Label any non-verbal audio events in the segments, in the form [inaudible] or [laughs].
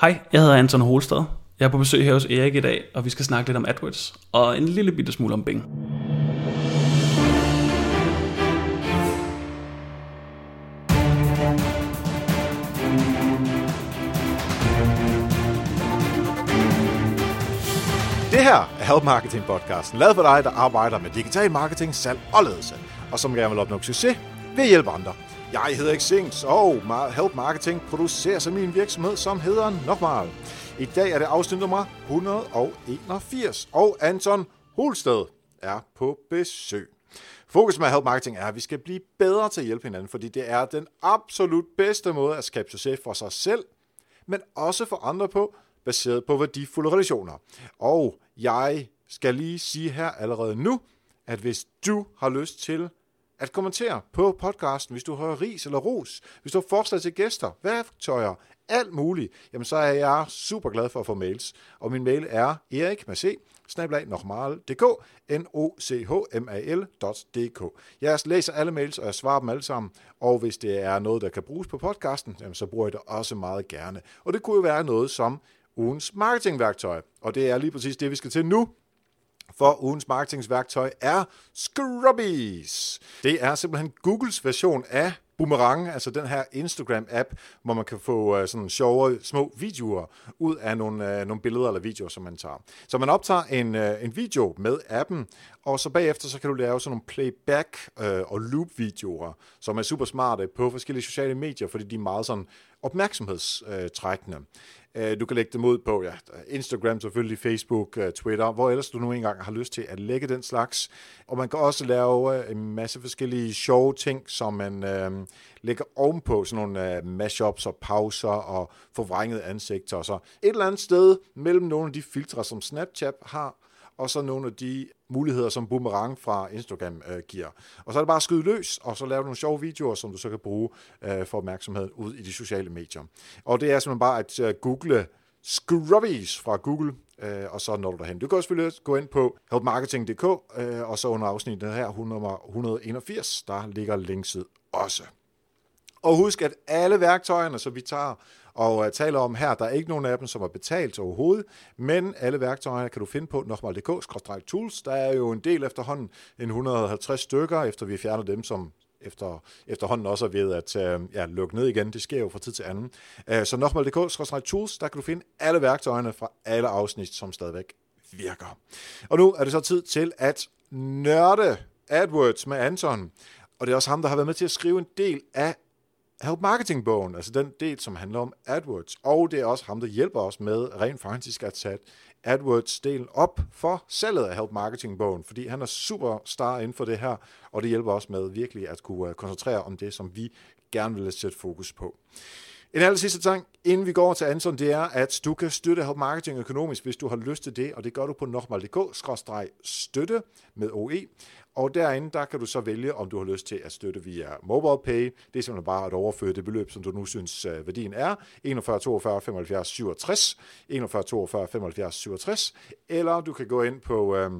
Hej, jeg hedder Anton Holstad. Jeg er på besøg her hos Erik i dag, og vi skal snakke lidt om AdWords og en lille bitte smule om Bing. Det her er Help Marketing podcasten, lavet for dig, der arbejder med digital marketing, salg og ledelse, og som gerne vil opnå succes ved at hjælpe andre. Jeg hedder Xings, og Help Marketing producerer sig min virksomhed, som hedder Nokmal. I dag er det afsnit nummer 181, og Anton Holsted er på besøg. Fokus med Help Marketing er, at vi skal blive bedre til at hjælpe hinanden, fordi det er den absolut bedste måde at skabe succes for sig selv, men også for andre på, baseret på værdifulde relationer. Og jeg skal lige sige her allerede nu, at hvis du har lyst til at kommentere på podcasten, hvis du har ris eller ros, hvis du har forslag til gæster, værktøjer, alt muligt, jamen så er jeg super glad for at få mails. Og min mail er erik med c, snablag n o c h m a l.dk. Jeg læser alle mails, og jeg svarer dem alle sammen. Og hvis det er noget, der kan bruges på podcasten, jamen så bruger jeg det også meget gerne. Og det kunne jo være noget som ugens marketingværktøj. Og det er lige præcis det, vi skal til nu. For ugens marketingsværktøj er Scrubbies. Det er simpelthen Googles version af Boomerang, altså den her Instagram-app, hvor man kan få uh, sådan sjove små videoer ud af nogle, uh, nogle billeder eller videoer, som man tager. Så man optager en, uh, en video med appen, og så bagefter så kan du lave sådan nogle playback uh, og loop-videoer, som er super smarte på forskellige sociale medier, fordi de er meget sådan opmærksomhedstrækkende. Øh, du kan lægge dem ud på ja, Instagram, selvfølgelig Facebook, øh, Twitter, hvor ellers du nu engang har lyst til at lægge den slags. Og man kan også lave øh, en masse forskellige sjove ting, som man øh, lægger ovenpå, sådan nogle øh, mashups og pauser og forvrængede ansigter. Og så et eller andet sted mellem nogle af de filtre, som Snapchat har, og så nogle af de muligheder, som Boomerang fra Instagram øh, giver. Og så er det bare at skyde løs, og så lave nogle sjove videoer, som du så kan bruge øh, for opmærksomheden ud i de sociale medier. Og det er simpelthen bare at øh, google Scrubbies fra Google, øh, og så når du derhen. Du kan også selvfølgelig gå ind på helpmarketing.dk, øh, og så under afsnittet her, nummer 181, der ligger linkset også. Og husk, at alle værktøjerne, som vi tager og uh, taler om her, der er ikke nogen af dem, som er betalt overhovedet, men alle værktøjerne kan du finde på nokmal.dk-tools. Der er jo en del efterhånden, en 150 stykker, efter vi fjerner dem, som efter, efterhånden også er ved at øh, ja, lukke ned igen. Det sker jo fra tid til anden. Uh, så nokmal.dk-tools, der kan du finde alle værktøjerne fra alle afsnit, som stadigvæk virker. Og nu er det så tid til at nørde AdWords med Anton. Og det er også ham, der har været med til at skrive en del af Help Marketing-bogen, altså den del, som handler om AdWords. Og det er også ham, der hjælper os med rent faktisk at sætte AdWords-delen op for salget af Help Marketing-bogen, fordi han er super star inden for det her, og det hjælper os med virkelig at kunne øh, koncentrere om det, som vi gerne vil sætte fokus på. En aller sidste ting, inden vi går til Anton, det er, at du kan støtte Help Marketing økonomisk, hvis du har lyst til det, og det gør du på nokmal.dk-støtte med OE. Og derinde, der kan du så vælge, om du har lyst til at støtte via MobilePay. Det er simpelthen bare at overføre det beløb, som du nu synes øh, værdien er. 41 42 75 67, 41 42 75 67, eller du kan gå ind på... Øh,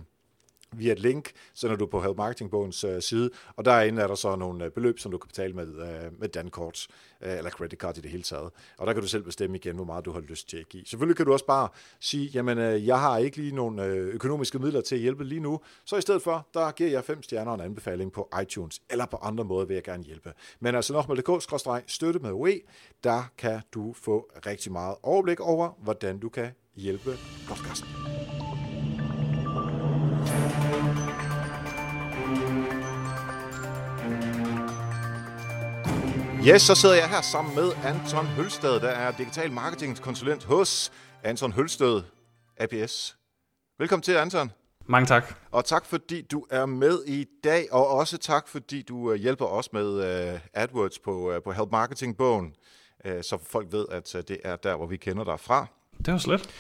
via et link, så når du på Help Marketingbogens uh, side, og derinde er der så nogle uh, beløb, som du kan betale med, uh, med Dankort, uh, eller credit card i det hele taget. Og der kan du selv bestemme igen, hvor meget du har lyst til at give. Selvfølgelig kan du også bare sige, jamen uh, jeg har ikke lige nogle uh, økonomiske midler til at hjælpe lige nu, så i stedet for, der giver jeg fem stjerner en anbefaling på iTunes, eller på andre måder vil jeg gerne hjælpe. Men altså nok med dk støtte med OE, der kan du få rigtig meget overblik over, hvordan du kan hjælpe podcasten. Yes, så sidder jeg her sammen med Anton Hølsted, der er digital marketingkonsulent hos Anton Hølsted APS. Velkommen til, Anton. Mange tak. Og tak, fordi du er med i dag, og også tak, fordi du øh, hjælper os med uh, AdWords på, uh, på Help Marketing-bogen, uh, så folk ved, at det er der, hvor vi kender dig fra. Det var slet.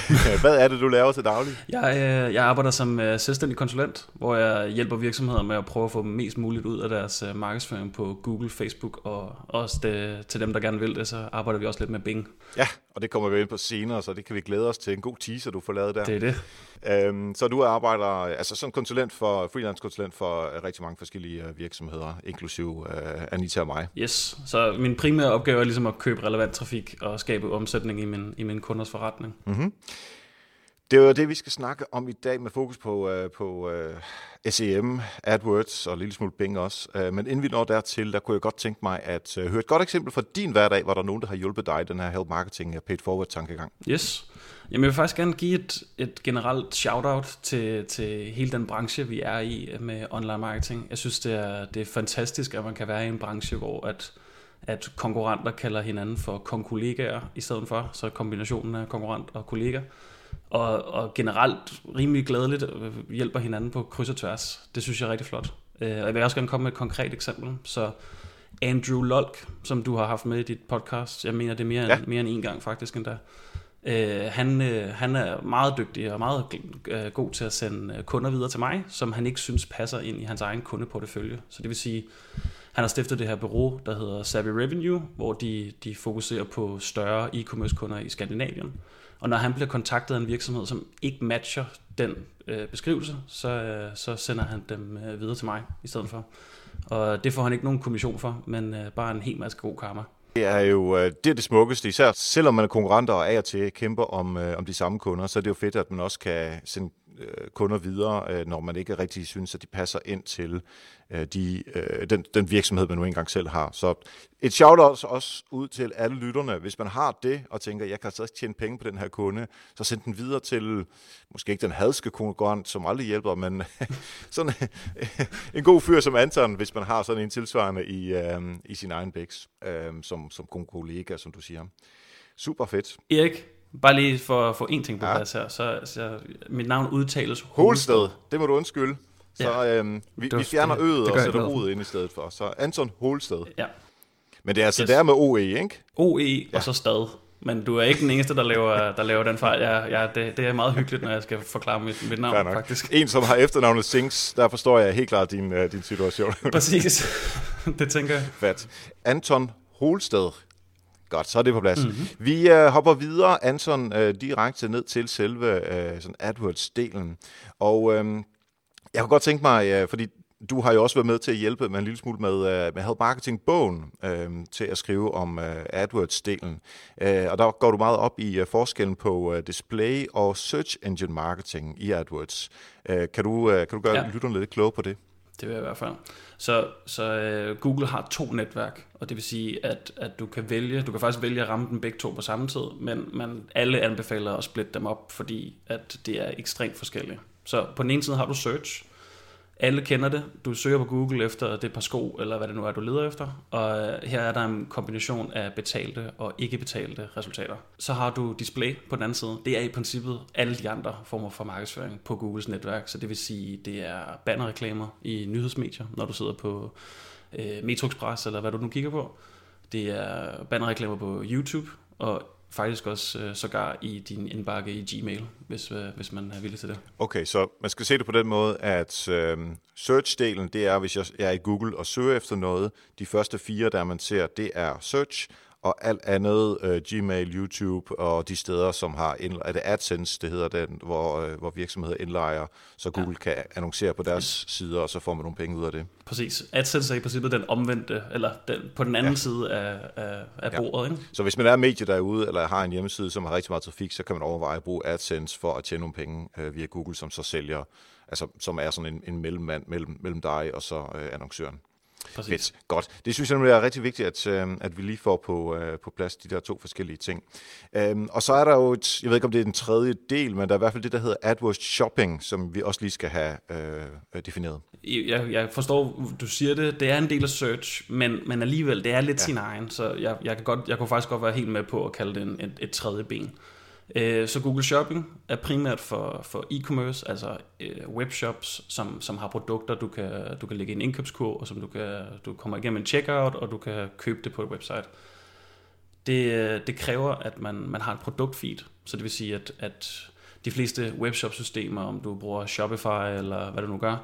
[laughs] Hvad er det, du laver til daglig? Jeg, øh, jeg arbejder som øh, selvstændig konsulent, hvor jeg hjælper virksomheder med at prøve at få mest muligt ud af deres øh, markedsføring på Google, Facebook, og også det, til dem, der gerne vil det, så arbejder vi også lidt med Bing. Ja, og det kommer vi ind på senere, så det kan vi glæde os til. En god teaser, du får lavet der. Det er det. Øhm, så du arbejder altså som konsulent for, freelance konsulent for rigtig mange forskellige øh, virksomheder, inklusive uh, Anita og mig. Yes, så min primære opgave er ligesom at købe relevant trafik og skabe omsætning i min, i min kunders forretning. Mm-hmm. Det er jo det, vi skal snakke om i dag med fokus på, øh, på øh, SEM, AdWords og en lille smule Bing også. Øh, men inden vi når dertil, der kunne jeg godt tænke mig at øh, høre et godt eksempel fra din hverdag, hvor der er nogen, der har hjulpet dig den her help marketing paid forward tankegang. Yes. Jamen, jeg vil faktisk gerne give et, et generelt shout-out til, til hele den branche, vi er i med online marketing. Jeg synes, det er, det er fantastisk, at man kan være i en branche, hvor at, at konkurrenter kalder hinanden for konkollegaer i stedet for, så kombinationen af konkurrent og kollega og, og generelt rimelig glædeligt hjælper hinanden på kryds og tværs. Det synes jeg er rigtig flot. Øh, og jeg vil også gerne komme med et konkret eksempel. Så Andrew Lolk, som du har haft med i dit podcast, jeg mener det er mere, ja. end, mere end en gang faktisk endda, Øh, han, øh, han er meget dygtig og meget øh, god til at sende øh, kunder videre til mig, som han ikke synes passer ind i hans egen kundeportefølje. Så det vil sige, han har stiftet det her bureau, der hedder Savvy Revenue, hvor de, de fokuserer på større e-commerce kunder i Skandinavien. Og når han bliver kontaktet af en virksomhed, som ikke matcher den øh, beskrivelse, så, øh, så sender han dem øh, videre til mig i stedet for. Og det får han ikke nogen kommission for, men øh, bare en hel masse god karma. Det er jo øh, det, er det smukkeste, især selvom man er konkurrenter og af og til kæmper om, øh, om de samme kunder, så er det jo fedt, at man også kan sende Øh, kunder videre, øh, når man ikke rigtig synes, at de passer ind til øh, de, den, den virksomhed, man nu engang selv har. Så et shout-out også ud til alle lytterne. Hvis man har det og tænker, jeg kan altså tjene penge på den her kunde, så send den videre til, måske ikke den hadske konkurrent, som aldrig hjælper, men [laughs] sådan [laughs] en god fyr som Anton, hvis man har sådan en tilsvarende i, øh, i sin egen bæks, øh, som, som kollega, som du siger. Super fedt. Erik, bare lige for at få en ting på ja. plads her. Så, så mit navn udtales Holsted. Det må du undskylde. Så ja. øhm, vi, vi fjerner øget og sætter ordet ind i stedet for. Så Anton Holsted. Ja. Men det er altså yes. der med OE, ikke? OE ja. og så stad. Men du er ikke den eneste, der laver, der laver den fejl. Ja, ja, det, det er meget hyggeligt, når jeg skal forklare mit, mit navn, faktisk. En, som har efternavnet Sinks, der forstår jeg helt klart din, uh, din situation. Præcis, det tænker jeg. Fat. Anton Holsted. Godt, så er det på plads. Mm-hmm. Vi uh, hopper videre, Anton, uh, direkte ned til selve uh, sådan AdWords-delen. Og uh, jeg kunne godt tænke mig, uh, fordi du har jo også været med til at hjælpe med en lille smule med, uh, med Help Marketing-bogen uh, til at skrive om uh, AdWords-delen. Uh, og der går du meget op i uh, forskellen på uh, display og search engine marketing i AdWords. Uh, kan, du, uh, kan du gøre ja. lytterne lidt klogere på det? Det vil jeg i hvert fald. Så, så øh, Google har to netværk, og det vil sige, at, at du kan vælge, du kan faktisk vælge at ramme dem begge to på samme tid, men man, alle anbefaler at splitte dem op, fordi at det er ekstremt forskellige. Så på den ene side har du search, alle kender det. Du søger på Google efter det par sko, eller hvad det nu er, du leder efter. Og øh, her er der en kombination af betalte og ikke betalte resultater. Så har du display på den anden side. Det er i princippet alle de andre former for markedsføring på Googles netværk. Så det vil sige, det er bannerreklamer i nyhedsmedier, når du sidder på øh, Metro Express, eller hvad du nu kigger på. Det er bannerreklamer på YouTube, og faktisk også øh, sågar i din indbakke i Gmail, hvis, øh, hvis man er villig til det. Okay, så man skal se det på den måde, at øh, search-delen, det er, hvis jeg er i Google og søger efter noget, de første fire, der man ser, det er search, og alt andet, uh, Gmail, YouTube og de steder, som har, er det AdSense, det hedder den, hvor, uh, hvor virksomheder indlejer, så Google ja. kan annoncere på deres ja. sider, og så får man nogle penge ud af det. Præcis. AdSense er i princippet den omvendte, eller den, på den anden ja. side af, af, af bordet. Ja. Ikke? Så hvis man er medie derude, eller har en hjemmeside, som har rigtig meget trafik, så kan man overveje at bruge AdSense for at tjene nogle penge uh, via Google, som så sælger, altså som er sådan en, en mellemmand mellem, mellem dig og så uh, annoncøren. Præcis. Fedt. Godt. Det synes jeg er rigtig vigtigt, at, øh, at vi lige får på, øh, på plads de der to forskellige ting. Øhm, og så er der jo et, jeg ved ikke om det er den tredje del, men der er i hvert fald det, der hedder AdWords Shopping, som vi også lige skal have øh, defineret. Jeg, jeg forstår, du siger det, det er en del af search, men, men alligevel, det er lidt ja. sin egen, så jeg, jeg, kan godt, jeg kunne faktisk godt være helt med på at kalde det en, et, et tredje ben. Øh, så Google Shopping er primært for, for e-commerce, altså øh, webshops, som, som har produkter, du kan, du kan lægge i en indkøbskurv, og som du, kan, du kommer igennem en checkout, og du kan købe det på et website. Det, øh, det kræver, at man, man har et produktfeed, så det vil sige, at, at de fleste webshop-systemer, om du bruger Shopify eller hvad du nu gør,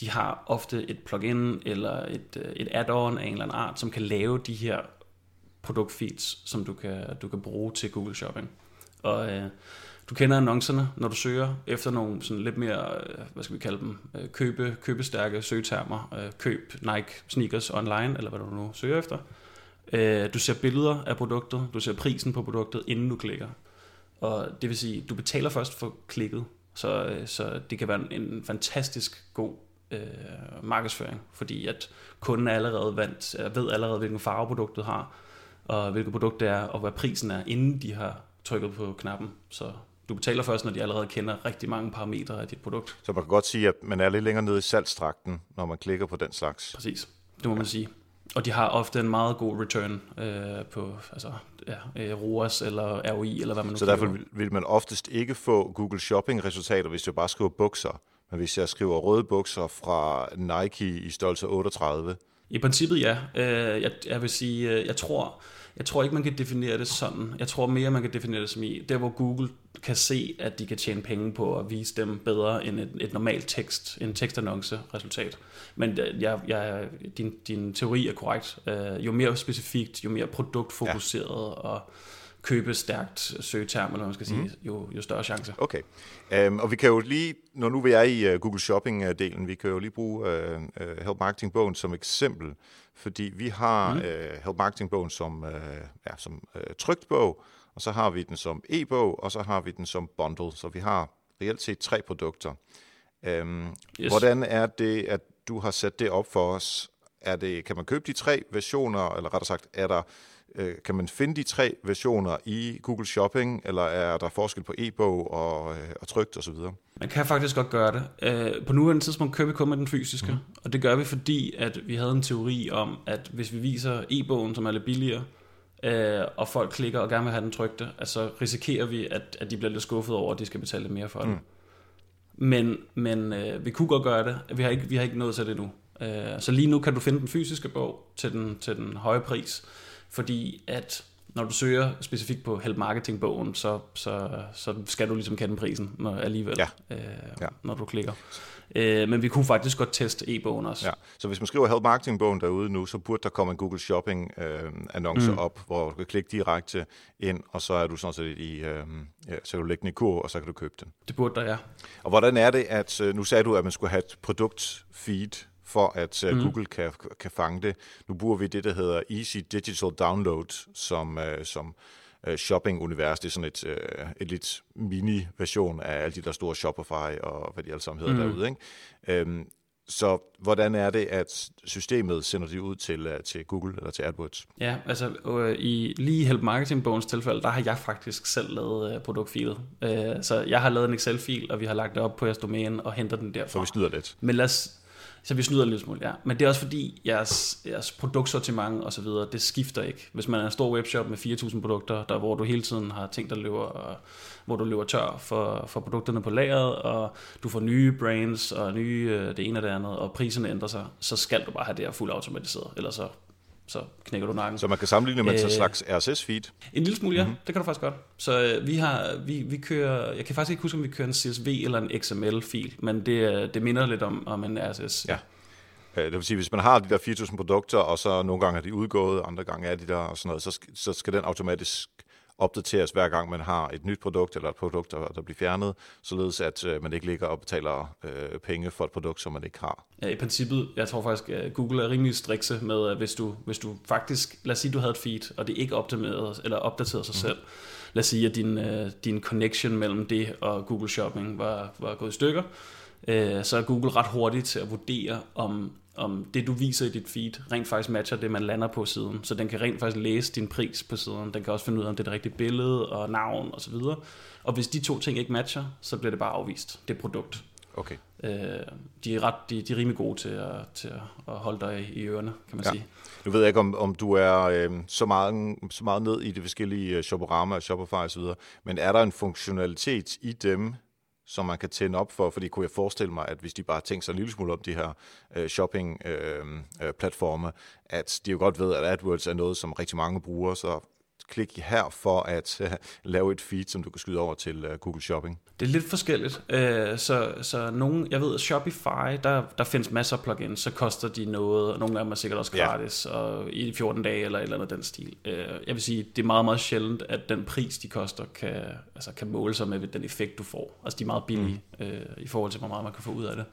de har ofte et plugin eller et, øh, et add-on af en eller anden art, som kan lave de her produktfeeds, som du kan, du kan bruge til Google Shopping. Og øh, du kender annoncerne, når du søger efter nogle sådan lidt mere, øh, hvad skal vi kalde dem, øh, købe, købestærke søgetermer. Øh, køb Nike sneakers online, eller hvad du nu søger efter. Øh, du ser billeder af produktet, du ser prisen på produktet, inden du klikker. Og det vil sige, du betaler først for klikket, så, så det kan være en fantastisk god øh, markedsføring, fordi at kunden er allerede vant, ved allerede, hvilken farve produktet har, og hvilket produkt det er, og hvad prisen er, inden de har trykket på knappen. Så du betaler først, når de allerede kender rigtig mange parametre af dit produkt. Så man kan godt sige, at man er lidt længere nede i salgstrakten, når man klikker på den slags. Præcis, det må man sige. Og de har ofte en meget god return øh, på altså, ja, øh, ROAS eller ROI, eller hvad man nu Så derfor vil, vil man oftest ikke få Google Shopping-resultater, hvis du bare skriver bukser. Men hvis jeg skriver røde bukser fra Nike i størrelse 38... I princippet ja. Øh, jeg, jeg vil sige, øh, jeg tror jeg tror ikke, man kan definere det sådan. Jeg tror mere, man kan definere det som i, der hvor Google kan se, at de kan tjene penge på at vise dem bedre end et, et normalt tekst, en tekstannonce-resultat. Men jeg, jeg, din, din teori er korrekt. Uh, jo mere specifikt, jo mere produktfokuseret ja. og købe stærkt søgeterm, eller hvad man skal sige, mm. jo, jo større chance. Okay. Um, og vi kan jo lige, når nu vi er i uh, Google Shopping-delen, vi kan jo lige bruge uh, uh, Help Marketing-bogen som eksempel fordi vi har mm. øh, Help Marketing-bogen som, øh, ja, som øh, trygt bog, og så har vi den som e-bog, og så har vi den som bundle, så vi har reelt set tre produkter. Øhm, yes. Hvordan er det, at du har sat det op for os? Er det, kan man købe de tre versioner, eller rettere sagt, er der Øh, kan man finde de tre versioner i Google Shopping, eller er der forskel på e-bog og, øh, og trygt osv.? Man kan faktisk godt gøre det. Øh, på nuværende tidspunkt køber vi kun med den fysiske, mm. og det gør vi, fordi at vi havde en teori om, at hvis vi viser e-bogen, som er lidt billigere, og folk klikker og gerne vil have den trygte, så risikerer vi, at, at de bliver lidt skuffet over, at de skal betale lidt mere for det. Mm. Men, men øh, vi kunne godt gøre det. Vi har ikke, vi har ikke nået til det endnu. Øh, så lige nu kan du finde den fysiske bog til den, til den høje pris fordi at når du søger specifikt på Help Marketing bogen, så, så, så skal du ligesom kende prisen når, alligevel, ja. Øh, ja. når du klikker. Øh, men vi kunne faktisk godt teste e-bogen også. Ja. Så hvis man skriver Help Marketing bogen derude nu, så burde der komme en Google Shopping øh, annonce mm. op, hvor du kan klikke direkte ind, og så er du sådan set i, øh, ja, så kan du lægge den i kur, og så kan du købe den. Det burde der, ja. Og hvordan er det, at øh, nu sagde du, at man skulle have et produktfeed for at uh, mm. Google kan, kan fange det. Nu bruger vi det, der hedder Easy Digital Download som, uh, som uh, shopping-univers. Det er sådan et, uh, et lidt mini-version af alle de der store Shopify og hvad de alle sammen hedder mm. derude. Ikke? Um, så hvordan er det, at systemet sender det ud til, uh, til Google eller til AdWords? Ja, altså uh, i lige Help Marketing-bogens tilfælde, der har jeg faktisk selv lavet uh, produktfilet. Uh, så jeg har lavet en Excel-fil, og vi har lagt det op på jeres domæne og henter den derfra. Så vi snyder lidt. Men lad os, så vi snyder en lille smule, ja. Men det er også fordi, jeres, jeres produktsortiment og så videre, det skifter ikke. Hvis man er en stor webshop med 4.000 produkter, der, hvor du hele tiden har ting, der løber, hvor du løber tør for, for produkterne på lageret, og du får nye brands og nye øh, det ene og det andet, og priserne ændrer sig, så skal du bare have det her fuldt automatiseret, ellers så så knækker du nakken. Så man kan sammenligne med en øh, slags RSS-feed? En lille smule, ja. Mm-hmm. Det kan du faktisk godt. Så øh, vi har, vi, vi kører, jeg kan faktisk ikke huske, om vi kører en CSV eller en XML-fil, men det, det minder lidt om, om en RSS. Ja. Øh, det vil sige, hvis man har de der 4.000 produkter, og så nogle gange er de udgået, andre gange er de der og sådan noget, så, så skal den automatisk opdateres hver gang man har et nyt produkt eller et produkt, der, der bliver fjernet, således at øh, man ikke ligger og betaler øh, penge for et produkt, som man ikke har. Ja, i princippet, jeg tror faktisk, at Google er rimelig strikse med, at hvis du, hvis du faktisk, lad os sige, du havde et feed, og det ikke optimeret, eller opdateret sig mm. selv, lad os sige, at din, øh, din connection mellem det og Google Shopping var, var gået i stykker, øh, så er Google ret hurtigt til at vurdere, om om det, du viser i dit feed, rent faktisk matcher det, man lander på siden. Så den kan rent faktisk læse din pris på siden. Den kan også finde ud af, om det er det rigtige billede og navn osv. Og, og hvis de to ting ikke matcher, så bliver det bare afvist. Det produkt. Okay. Øh, de, er ret, de, de er rimelig gode til at, til at holde dig i ørerne, kan man ja. sige. Nu ved jeg ikke, om, om du er øh, så, meget, så meget ned i de forskellige uh, Shopperama, Shopify osv., men er der en funktionalitet i dem, som man kan tænde op for, fordi kunne jeg forestille mig, at hvis de bare tænker sig en lille smule om de her øh, shopping-platforme, øh, øh, at de jo godt ved, at AdWords er noget, som rigtig mange bruger, så klik her for at [laughs] lave et feed, som du kan skyde over til uh, Google Shopping? Det er lidt forskelligt. Uh, så, så nogle, jeg ved, at Shopify, der, der findes masser af plugins, så koster de noget, og nogle af dem er sikkert også gratis, ja. og i 14 dage eller et eller andet den stil. Uh, jeg vil sige, det er meget, meget sjældent, at den pris, de koster, kan, altså, kan måle sig med den effekt, du får. Altså, de er meget billige mm. i forhold til, hvor meget man kan få ud af det.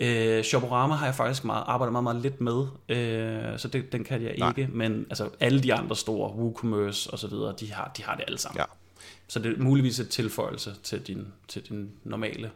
Øh, Shoporama har jeg faktisk meget, arbejdet meget, meget lidt med, øh, så det, den kan jeg Nej. ikke, men altså, alle de andre store, WooCommerce og så videre, de har, de har det alle sammen. Ja. Så det er muligvis et tilføjelse til din, til din normale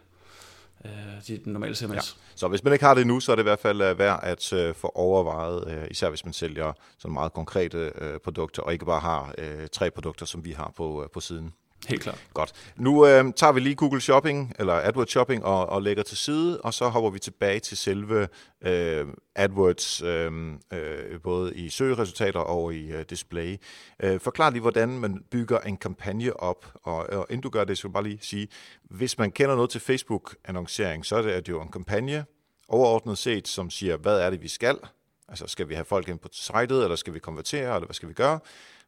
øh, dit normale CMS. Ja. Så hvis man ikke har det nu, så er det i hvert fald uh, værd at uh, få overvejet, uh, især hvis man sælger sådan meget konkrete uh, produkter, og ikke bare har tre produkter, som vi har på, på siden. Helt klart. Godt. Nu øh, tager vi lige Google Shopping, eller AdWords Shopping, og, og lægger til side, og så hopper vi tilbage til selve øh, AdWords, øh, øh, både i søgeresultater og i øh, display. Øh, forklar lige, hvordan man bygger en kampagne op, og, og inden du gør det, så vil jeg bare lige sige, hvis man kender noget til Facebook-annoncering, så er det at jo en kampagne, overordnet set, som siger, hvad er det, vi skal? Altså, skal vi have folk ind på sitet, eller skal vi konvertere, eller hvad skal vi gøre?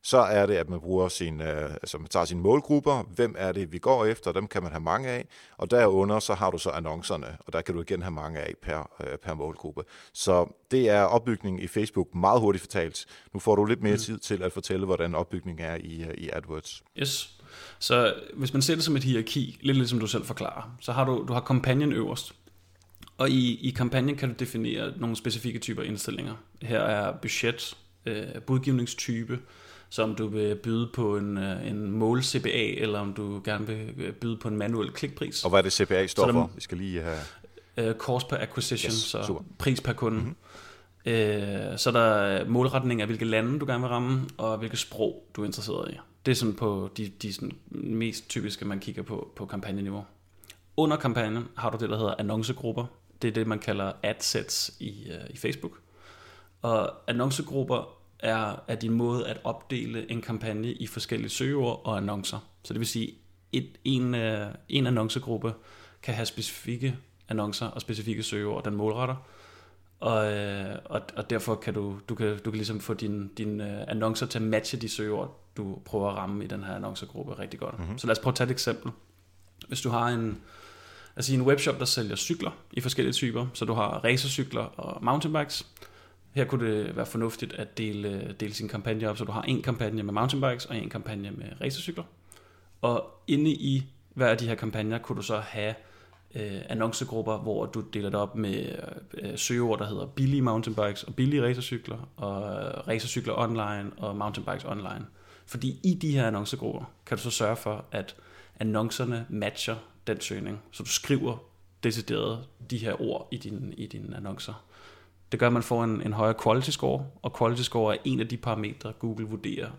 Så er det, at man bruger sin, øh, altså man tager sine målgrupper, hvem er det, vi går efter, dem kan man have mange af, og derunder så har du så annoncerne, og der kan du igen have mange af per, øh, per målgruppe. Så det er opbygningen i Facebook meget hurtigt fortalt. Nu får du lidt mere mm. tid til at fortælle, hvordan opbygningen er i, øh, i AdWords. Yes. Så hvis man ser det som et hierarki, lidt ligesom du selv forklarer, så har du, du har kampagnen øverst, og i, i kampagnen kan du definere nogle specifikke typer indstillinger. Her er budget, øh, budgivningstype, så om du vil byde på en, øh, en mål CPA, eller om du gerne vil øh, byde på en manuel klikpris. Og hvad er det CPA står for? Vi skal lige have... Uh, cost per acquisition, yes, så super. pris per kunde. Mm-hmm. Uh, så er der målretning af, hvilke lande du gerne vil ramme, og hvilke sprog du er interesseret i. Det er sådan på de, de sådan mest typiske, man kigger på på kampagneniveau. Under kampagnen har du det, der hedder annoncegrupper. Det er det, man kalder adsets i, i Facebook. Og annoncegrupper er, er din måde at opdele en kampagne i forskellige søgeord og annoncer. Så det vil sige, et, en, øh, en annoncegruppe kan have specifikke annoncer og specifikke søgeord, den målretter. Og, øh, og, og derfor kan du, du kan, du kan ligesom få dine din, uh, annoncer til at matche de søgeord, du prøver at ramme i den her annoncegruppe rigtig godt. Mm-hmm. Så lad os prøve at tage et eksempel. Hvis du har en, altså en webshop, der sælger cykler i forskellige typer, så du har racercykler og mountainbikes, her kunne det være fornuftigt at dele, dele sin kampagne op, så du har en kampagne med mountainbikes og en kampagne med racercykler. Og inde i hver af de her kampagner kunne du så have øh, annoncegrupper, hvor du deler det op med øh, øh, søgeord, der hedder billige mountainbikes og billige racercykler, og øh, racercykler online og mountainbikes online. Fordi i de her annoncegrupper kan du så sørge for, at annoncerne matcher den søgning. Så du skriver decideret de her ord i dine i din annoncer. Det gør, at man får en, en højere quality score, og quality score er en af de parametre, Google vurderer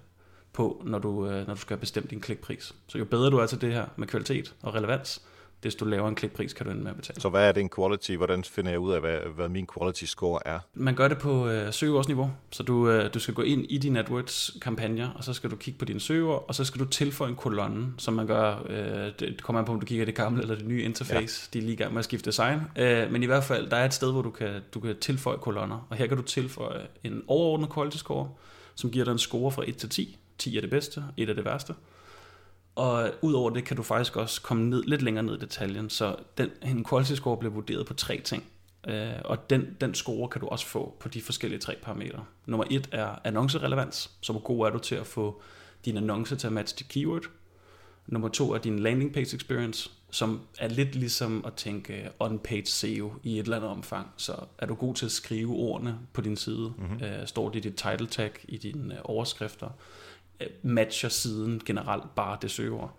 på, når du, øh, når du skal bestemme din klikpris. Så jo bedre du er til det her med kvalitet og relevans, desto lavere en klikpris kan du ende med at betale. Så hvad er det en quality? Hvordan finder jeg ud af, hvad, hvad min quality score er? Man gør det på øh, søgeordsniveau. Så du, øh, du skal gå ind i din AdWords-kampagner, og så skal du kigge på dine søgeord, og så skal du tilføje en kolonne, som man gør, øh, det kommer an på, om du kigger det gamle eller det nye interface. Ja. De er lige i gang med at skifte design. Øh, men i hvert fald, der er et sted, hvor du kan, du kan tilføje kolonner, og her kan du tilføje en overordnet quality score, som giver dig en score fra 1 til 10. 10 er det bedste, 1 er det værste. Og udover det kan du faktisk også komme ned, lidt længere ned i detaljen, så den, en quality score bliver vurderet på tre ting. Øh, og den, den score kan du også få på de forskellige tre parametre. Nummer et er annoncerelevans, så hvor god er du til at få din annonce til at matche dit keyword. Nummer to er din landing page experience, som er lidt ligesom at tænke on-page SEO i et eller andet omfang. Så er du god til at skrive ordene på din side? Mm-hmm. Øh, står det i dit title tag, i dine overskrifter? Øh, matcher siden generelt bare det søgeord.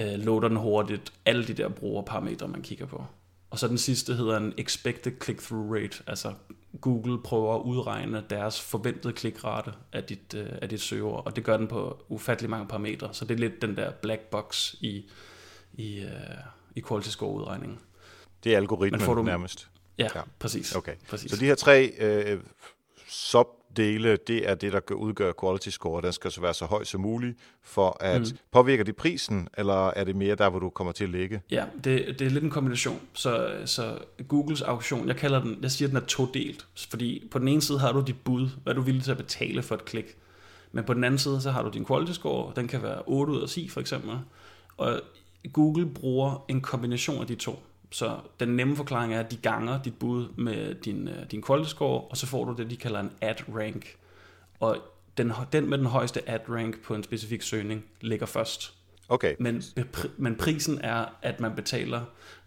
Øh, loader den hurtigt, alle de der brugerparametre, man kigger på. Og så den sidste hedder en expected click-through rate, altså Google prøver at udregne deres forventede klikrate af dit, øh, af dit søgeord, og det gør den på ufattelig mange parametre, så det er lidt den der black box i, i, uh, i quality score udregningen. Det er algoritmen du, nærmest. Ja, ja, præcis. Okay. præcis. Så de her tre øh, sub dele, det er det, der udgør quality score. Den skal så være så høj som muligt, for at mm. påvirke det prisen, eller er det mere der, hvor du kommer til at ligge? Ja, det, det er lidt en kombination. Så, så Googles auktion, jeg kalder den, jeg siger, den er todelt. Fordi på den ene side har du dit bud, hvad du er villig til at betale for et klik. Men på den anden side, så har du din quality score, den kan være 8 ud af 10 for eksempel. Og Google bruger en kombination af de to. Så den nemme forklaring er, at de ganger dit bud med din, øh, din quality score, og så får du det, de kalder en ad rank. Og den, den med den højeste ad rank på en specifik søgning ligger først. Okay. Men, men prisen er, at man betaler,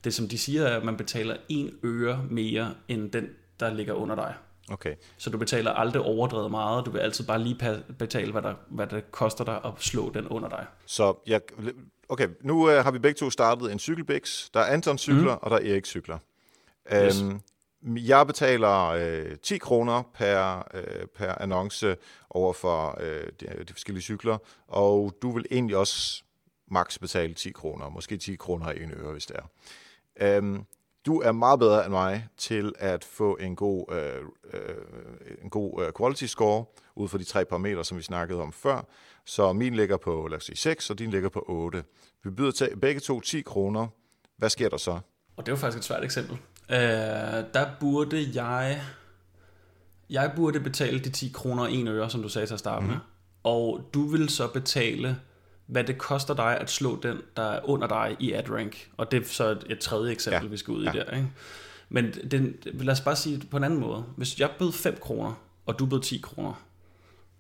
det som de siger er, at man betaler en øre mere end den, der ligger under dig. Okay. Så du betaler aldrig overdrevet meget, du vil altid bare lige betale, hvad, der, hvad det koster dig at slå den under dig. Så jeg, okay, nu uh, har vi begge to startet en cykelbix. Der er Anton cykler, mm. og der er Erik cykler. Yes. Um, jeg betaler øh, 10 kroner per, øh, per annonce over for øh, de, de forskellige cykler, og du vil egentlig også maks betale 10 kroner, måske 10 kroner i en øre, hvis det er. Um, du er meget bedre end mig til at få en god, øh, øh, en god øh, quality score ud fra de tre parametre, som vi snakkede om før. Så min ligger på, lad os sige, 6, og din ligger på 8. Vi byder til begge to 10 kroner. Hvad sker der så? Og det jo faktisk et svært eksempel. Øh, der burde jeg... Jeg burde betale de 10 kroner og 1 øre, som du sagde til at starte mm. med. Og du vil så betale hvad det koster dig at slå den, der er under dig i AdRank. Og det er så et, et tredje eksempel, ja. vi skal ud ja. i der. Ikke? Men den, lad os bare sige det på en anden måde. Hvis jeg bød 5 kroner, og du bød 10 kroner,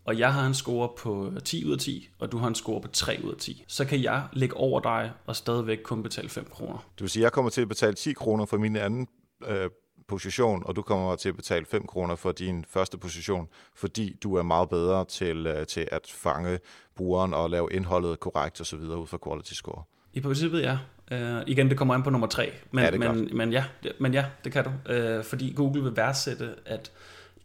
og jeg har en score på 10 ud af 10, og du har en score på 3 ud af 10, så kan jeg lægge over dig og stadigvæk kun betale 5 kroner. Det vil sige, at jeg kommer til at betale 10 kroner for min anden øh, position, og du kommer til at betale 5 kroner for din første position, fordi du er meget bedre til, øh, til at fange brugeren og lave indholdet korrekt osv. ud fra quality score. I princippet ja. Uh, igen, det kommer an på nummer tre. Men, ja, men, men, ja, det, men ja, det kan du. Uh, fordi Google vil værdsætte, at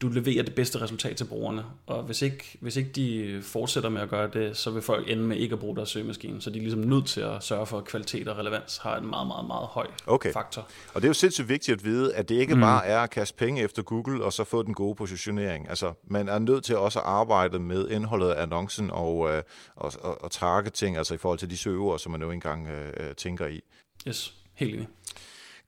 du leverer det bedste resultat til brugerne. Og hvis ikke, hvis ikke de fortsætter med at gøre det, så vil folk ende med ikke at bruge deres søgemaskine. Så de er ligesom nødt til at sørge for, at kvalitet og relevans har en meget, meget, meget høj okay. faktor. Og det er jo sindssygt vigtigt at vide, at det ikke mm. bare er at kaste penge efter Google og så få den gode positionering. Altså, man er nødt til også at arbejde med indholdet af annoncen og, øh, og, og, og targeting, altså i forhold til de søger, som man jo engang øh, tænker i. Yes, helt enig.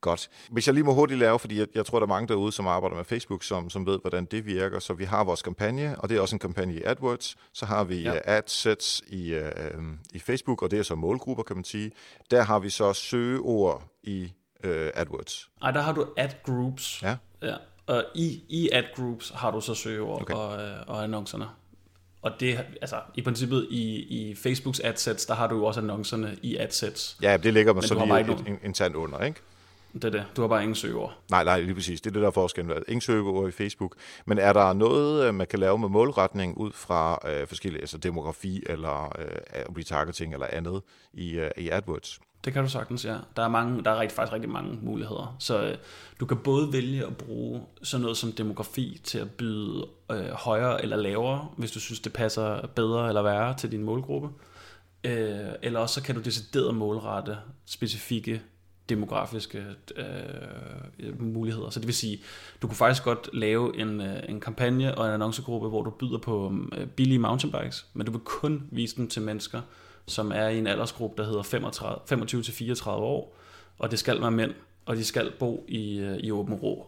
Godt. Hvis jeg lige må hurtigt lave, fordi jeg, jeg tror, der er mange derude, som arbejder med Facebook, som, som ved, hvordan det virker. Så vi har vores kampagne, og det er også en kampagne i AdWords. Så har vi ja. uh, adsets i, uh, i Facebook, og det er så målgrupper, kan man sige. Der har vi så søgeord i uh, AdWords. Ej, der har du ad groups. Ja. ja. Og i, i ad groups har du så søgeord okay. og, og annoncerne. Og det, altså i princippet i, i Facebooks adsets, der har du jo også annoncerne i adsets. Ja, det ligger man så lige internt under, ikke? Det er det. Du har bare ingen søgeord. Nej, nej, lige præcis. Det er det, der er forskellen. Ingen søgeord i Facebook. Men er der noget, øh, man kan lave med målretning ud fra øh, forskellige, altså demografi eller øh, retargeting eller andet i, øh, i AdWords? Det kan du sagtens, ja. Der er, mange, der er rigtig, faktisk rigtig mange muligheder. Så øh, du kan både vælge at bruge sådan noget som demografi til at byde øh, højere eller lavere, hvis du synes, det passer bedre eller værre til din målgruppe. Øh, eller også så kan du decideret målrette specifikke demografiske øh, muligheder. Så det vil sige, du kunne faktisk godt lave en, øh, en kampagne og en annoncegruppe, hvor du byder på øh, billige mountainbikes, men du vil kun vise dem til mennesker, som er i en aldersgruppe, der hedder 25-34 år, og det skal være mænd, og de skal bo i, øh, i åben ro.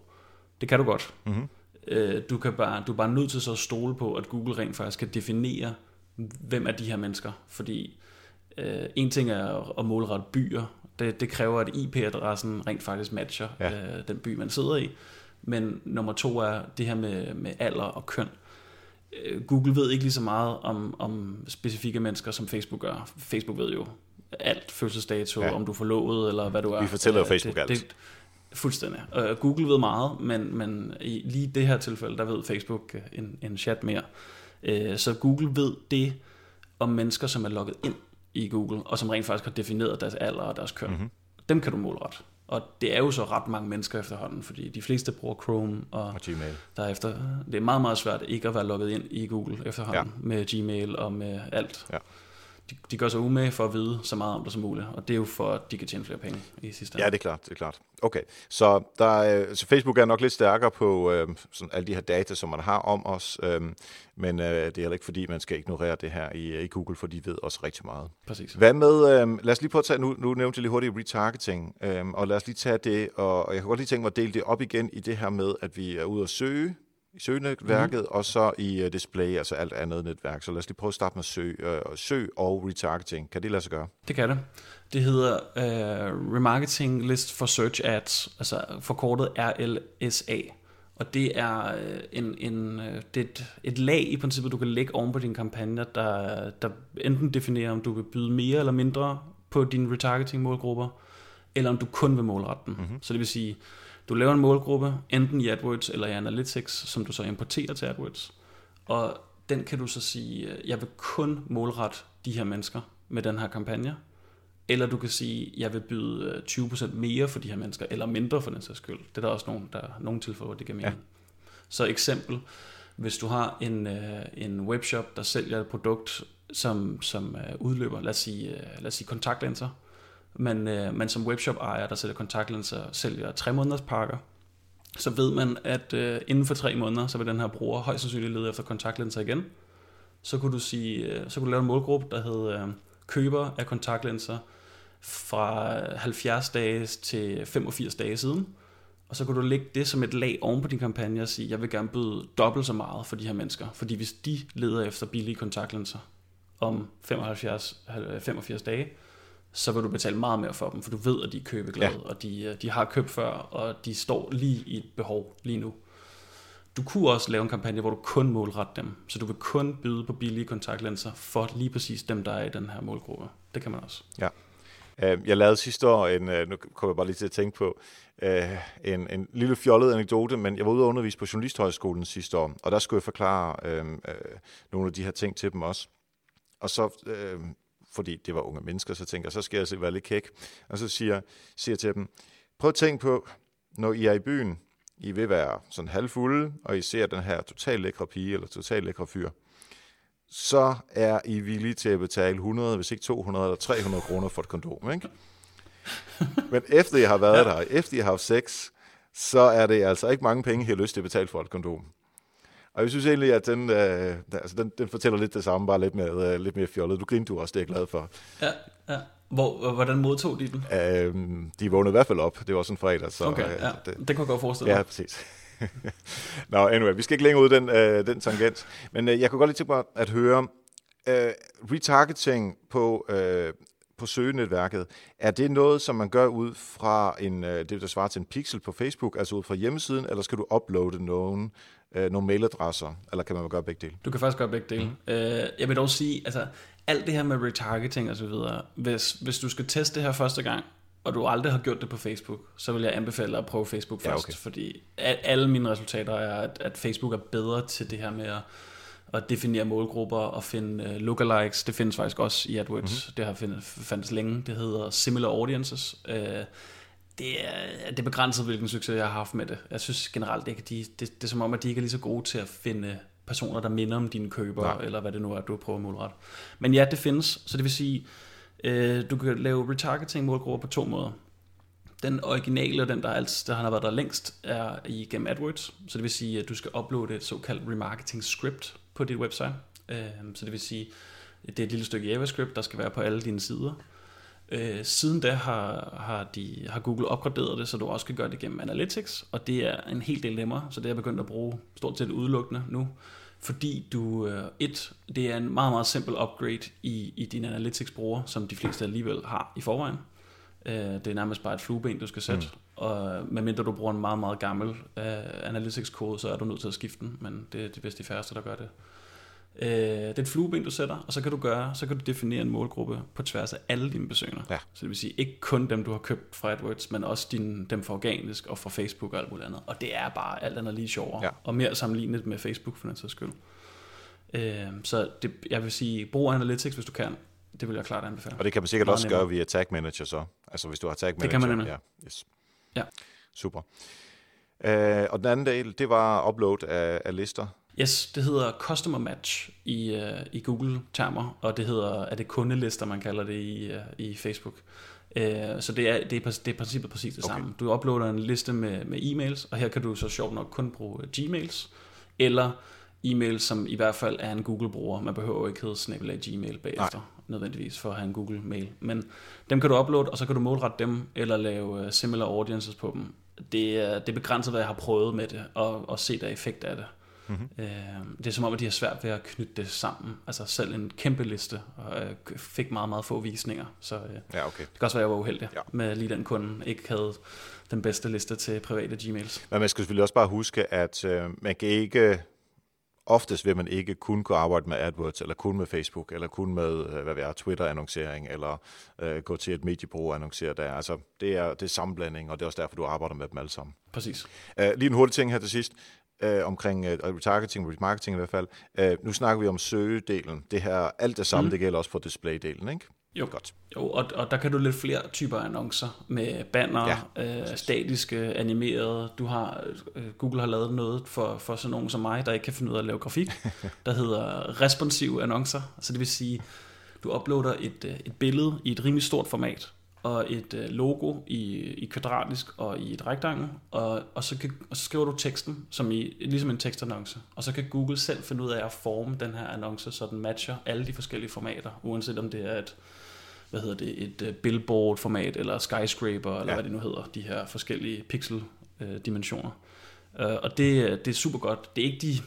Det kan du godt. Mm-hmm. Øh, du, kan bare, du er bare nødt til så at stole på, at Google rent faktisk kan definere, hvem er de her mennesker, fordi øh, en ting er at målrette byer, det, det kræver, at IP-adressen rent faktisk matcher ja. øh, den by, man sidder i. Men nummer to er det her med, med alder og køn. Øh, Google ved ikke lige så meget om, om specifikke mennesker, som Facebook gør. Facebook ved jo alt, fødselsdato, ja. om du er forlovet, eller hvad du er. Vi fortæller jo Facebook det, alt. Det, fuldstændig. Uh, Google ved meget, men, men i lige det her tilfælde, der ved Facebook en, en chat mere. Så Google ved det om mennesker, som er logget ind i Google, og som rent faktisk har defineret deres alder og deres køn. Mm-hmm. Dem kan du målrette. Og det er jo så ret mange mennesker efterhånden, fordi de fleste bruger Chrome og, og Gmail. Derefter, det er meget, meget svært ikke at være logget ind i Google efterhånden ja. med Gmail og med alt. Ja de, de gør sig umage for at vide så meget om det som muligt, og det er jo for, at de kan tjene flere penge i sidste ende. Ja, det er klart, det er klart. Okay, så, der, øh, så Facebook er nok lidt stærkere på øh, sådan alle de her data, som man har om os, øh, men øh, det er heller ikke fordi, man skal ignorere det her i, i Google, for de ved også rigtig meget. Præcis. Hvad med, øh, lad os lige prøve at tage, nu, nu nævnte jeg lige hurtigt retargeting, øh, og lad os lige tage det, og, og jeg kan godt lige tænke mig at dele det op igen i det her med, at vi er ude at søge i søgenetværket, mm. og så i uh, display, altså alt andet netværk. Så lad os lige prøve at starte med søg, uh, søg og retargeting. Kan det lade sig gøre? Det kan det. Det hedder uh, Remarketing List for Search Ads, altså forkortet RLSA. Og det er en, en det er et, et lag i princippet, du kan lægge oven på dine kampagner, der, der enten definerer, om du vil byde mere eller mindre på dine retargeting målgrupper, eller om du kun vil målrette dem. Mm-hmm. Så det vil sige, du laver en målgruppe, enten i AdWords eller i Analytics, som du så importerer til AdWords. Og den kan du så sige, jeg vil kun målrette de her mennesker med den her kampagne. Eller du kan sige, jeg vil byde 20% øh, mere for de her mennesker, eller mindre for den sags skyld. Det er der også nogen, der er nogle tilfælde, hvor det kan mening. Ja. Så eksempel, hvis du har en, øh, en webshop, der sælger et produkt, som, som øh, udløber, lad os sige, lad os sige kontaktlinser, men, øh, man som webshop ejer, der sælger kontaktlinser, sælger tre måneders pakker, så ved man, at øh, inden for tre måneder, så vil den her bruger højst sandsynligt lede efter kontaktlinser igen. Så kunne du sige, øh, så kunne du lave en målgruppe, der hed øh, køber af kontaktlinser fra 70 dage til 85 dage siden. Og så kunne du lægge det som et lag oven på din kampagne og sige, jeg vil gerne byde dobbelt så meget for de her mennesker. Fordi hvis de leder efter billige kontaktlinser om 75, 85 dage, så vil du betale meget mere for dem, for du ved, at de er købeglade, ja. og de, øh, de har købt før, og de står lige i et behov lige nu. Du kunne også lave en kampagne, hvor du kun målretter dem, så du vil kun byde på billige kontaktlinser for lige præcis dem, der er i den her målgruppe. Det kan man også. Ja. Øh, jeg lavede sidste år, en, øh, nu kommer jeg bare lige til at tænke på, en, en lille fjollet anekdote, men jeg var ude og undervise på Journalisthøjskolen sidste år, og der skulle jeg forklare øh, øh, nogle af de her ting til dem også. Og så øh, fordi det var unge mennesker, så tænker jeg, så skal jeg altså være lidt kæk. Og så siger, siger til dem, prøv at tænke på, når I er i byen, I vil være sådan halvfulde, og I ser den her totalt lækre pige, eller totalt lækre fyr, så er I villige til at betale 100, hvis ikke 200 eller 300 kroner for et kondom, ikke? [laughs] Men efter I har været ja. der, efter I har haft sex, så er det altså ikke mange penge, I har lyst til at betale for et kondom. Og jeg synes egentlig, at den, øh, altså den, den fortæller lidt det samme, bare lidt, med, øh, lidt mere fjollet. Du grinte du også, det er jeg glad for. Ja, ja. Hvor, hvordan modtog de den? Øhm, de vågnede i hvert fald op. Det var sådan fredag. Så, okay, ja. det, det kunne jeg godt forestille mig. Ja, præcis. [laughs] Nå, anyway, vi skal ikke længere ud den, øh, den tangent. Men øh, jeg kunne godt lige tænke mig at høre, øh, retargeting på, øh, på søgenetværket, er det noget, som man gør ud fra en, øh, det, der svarer til en pixel på Facebook, altså ud fra hjemmesiden, eller skal du uploade nogen øh, nogle mailadresser, eller kan man gøre begge dele? Du kan faktisk gøre begge dele. Mm. Øh, jeg vil dog sige, altså alt det her med retargeting og så videre, hvis, hvis du skal teste det her første gang, og du aldrig har gjort det på Facebook, så vil jeg anbefale at prøve Facebook først, ja, okay. fordi alle mine resultater er, at, at Facebook er bedre til det her med at, at definere målgrupper og finde uh, lookalikes. Det findes faktisk også i AdWords. Mm-hmm. Det har fundet, fandtes længe. Det hedder Similar Audiences. Uh, det er, det er begrænset, hvilken succes jeg har haft med det. Jeg synes generelt ikke, de, det, det er som om, at de ikke er lige så gode til at finde personer, der minder om dine køber, Nej. eller hvad det nu er, du prøver at målrette. Men ja, det findes, så det vil sige, øh, du kan lave retargeting målgrupper på to måder. Den originale, den der, altså, der har været der længst, er igennem AdWords, så det vil sige, at du skal uploade et såkaldt remarketing script på dit website. Øh, så det vil sige, det er et lille stykke JavaScript, der skal være på alle dine sider. Øh, siden da har, har, de, har Google opgraderet det, så du også kan gøre det gennem Analytics, og det er en hel del nemmere, så det er jeg begyndt at bruge stort set udelukkende nu, fordi du, øh, et, det er en meget, meget simpel upgrade i, i din Analytics-bruger, som de fleste alligevel har i forvejen. Øh, det er nærmest bare et flueben, du skal sætte, mm og medmindre du bruger en meget, meget gammel uh, Analytics-kode, så er du nødt til at skifte den, men det, det er vist de færreste, der gør det. Øh, det er et flueben, du sætter, og så kan du gøre, så kan du definere en målgruppe på tværs af alle dine besøgende. Ja. Så det vil sige, ikke kun dem, du har købt fra AdWords, men også din, dem fra organisk og fra Facebook og alt muligt andet. Og det er bare alt andet lige sjovere, ja. og mere sammenlignet med Facebook for den sags skyld. Øh, så det, jeg vil sige, brug Analytics, hvis du kan. Det vil jeg klart anbefale. Og det kan man sikkert Meget også nemmere. gøre via Tag Manager så. Altså hvis du har Tag Manager. Det kan man nemlig. Ja, yes. Ja. Super. Øh, og den anden del, det var upload af, af lister. Yes, det hedder Customer Match i, uh, i Google-termer, og det hedder, er det kundelister, man kalder det i, uh, i Facebook. Uh, så det er, det, er, det er princippet præcis det okay. samme. Du uploader en liste med, med e-mails, og her kan du så sjovt nok kun bruge Gmails, eller e-mails, som i hvert fald er en Google-bruger. Man behøver ikke hedde snabelag Gmail bagefter. Nødvendigvis, for at have en Google-mail. Men dem kan du uploade, og så kan du målrette dem, eller lave uh, similar audiences på dem. Det er, det er begrænset, hvad jeg har prøvet med det, og, og se der effekt af det. Mm-hmm. Øh, det er som om, at de har svært ved at knytte det sammen. Altså selv en kæmpe liste, og øh, fik meget, meget få visninger. Så øh, ja, okay. det kan også være, at jeg var uheldig ja. med lige den kunde ikke havde den bedste liste til private Gmails. Men man skal selvfølgelig også bare huske, at øh, man kan ikke oftest vil man ikke kun kunne arbejde med AdWords, eller kun med Facebook, eller kun med, øh, hvad ved jeg, Twitter-annoncering, eller øh, gå til et mediebureau og annoncere der. Altså, det er, det er sammenblanding, og det er også derfor, du arbejder med dem alle sammen. Præcis. Uh, lige en hurtig ting her til sidst, uh, omkring uh, retargeting, remarketing i hvert fald. Uh, nu snakker vi om søgedelen. Det her, alt det samme, mm. det gælder også for displaydelen, ikke? Jo, Godt. jo og, og der kan du lidt flere typer annoncer med banner, ja, øh, statiske, animerede. Du har, øh, Google har lavet noget for, for sådan nogen som mig, der ikke kan finde ud af at lave grafik, [laughs] der hedder responsive annoncer. Altså det vil sige, du uploader et, øh, et billede i et rimelig stort format, og et øh, logo i, i kvadratisk og i et rektangel, og, og, så kan, og så skriver du teksten, som i, ligesom en tekstannonce, og så kan Google selv finde ud af at forme den her annonce, så den matcher alle de forskellige formater, uanset om det er et hvad hedder det, et uh, billboard-format, eller skyscraper, eller ja. hvad det nu hedder, de her forskellige pixel-dimensioner. Uh, uh, og det, det er super godt. Det er ikke de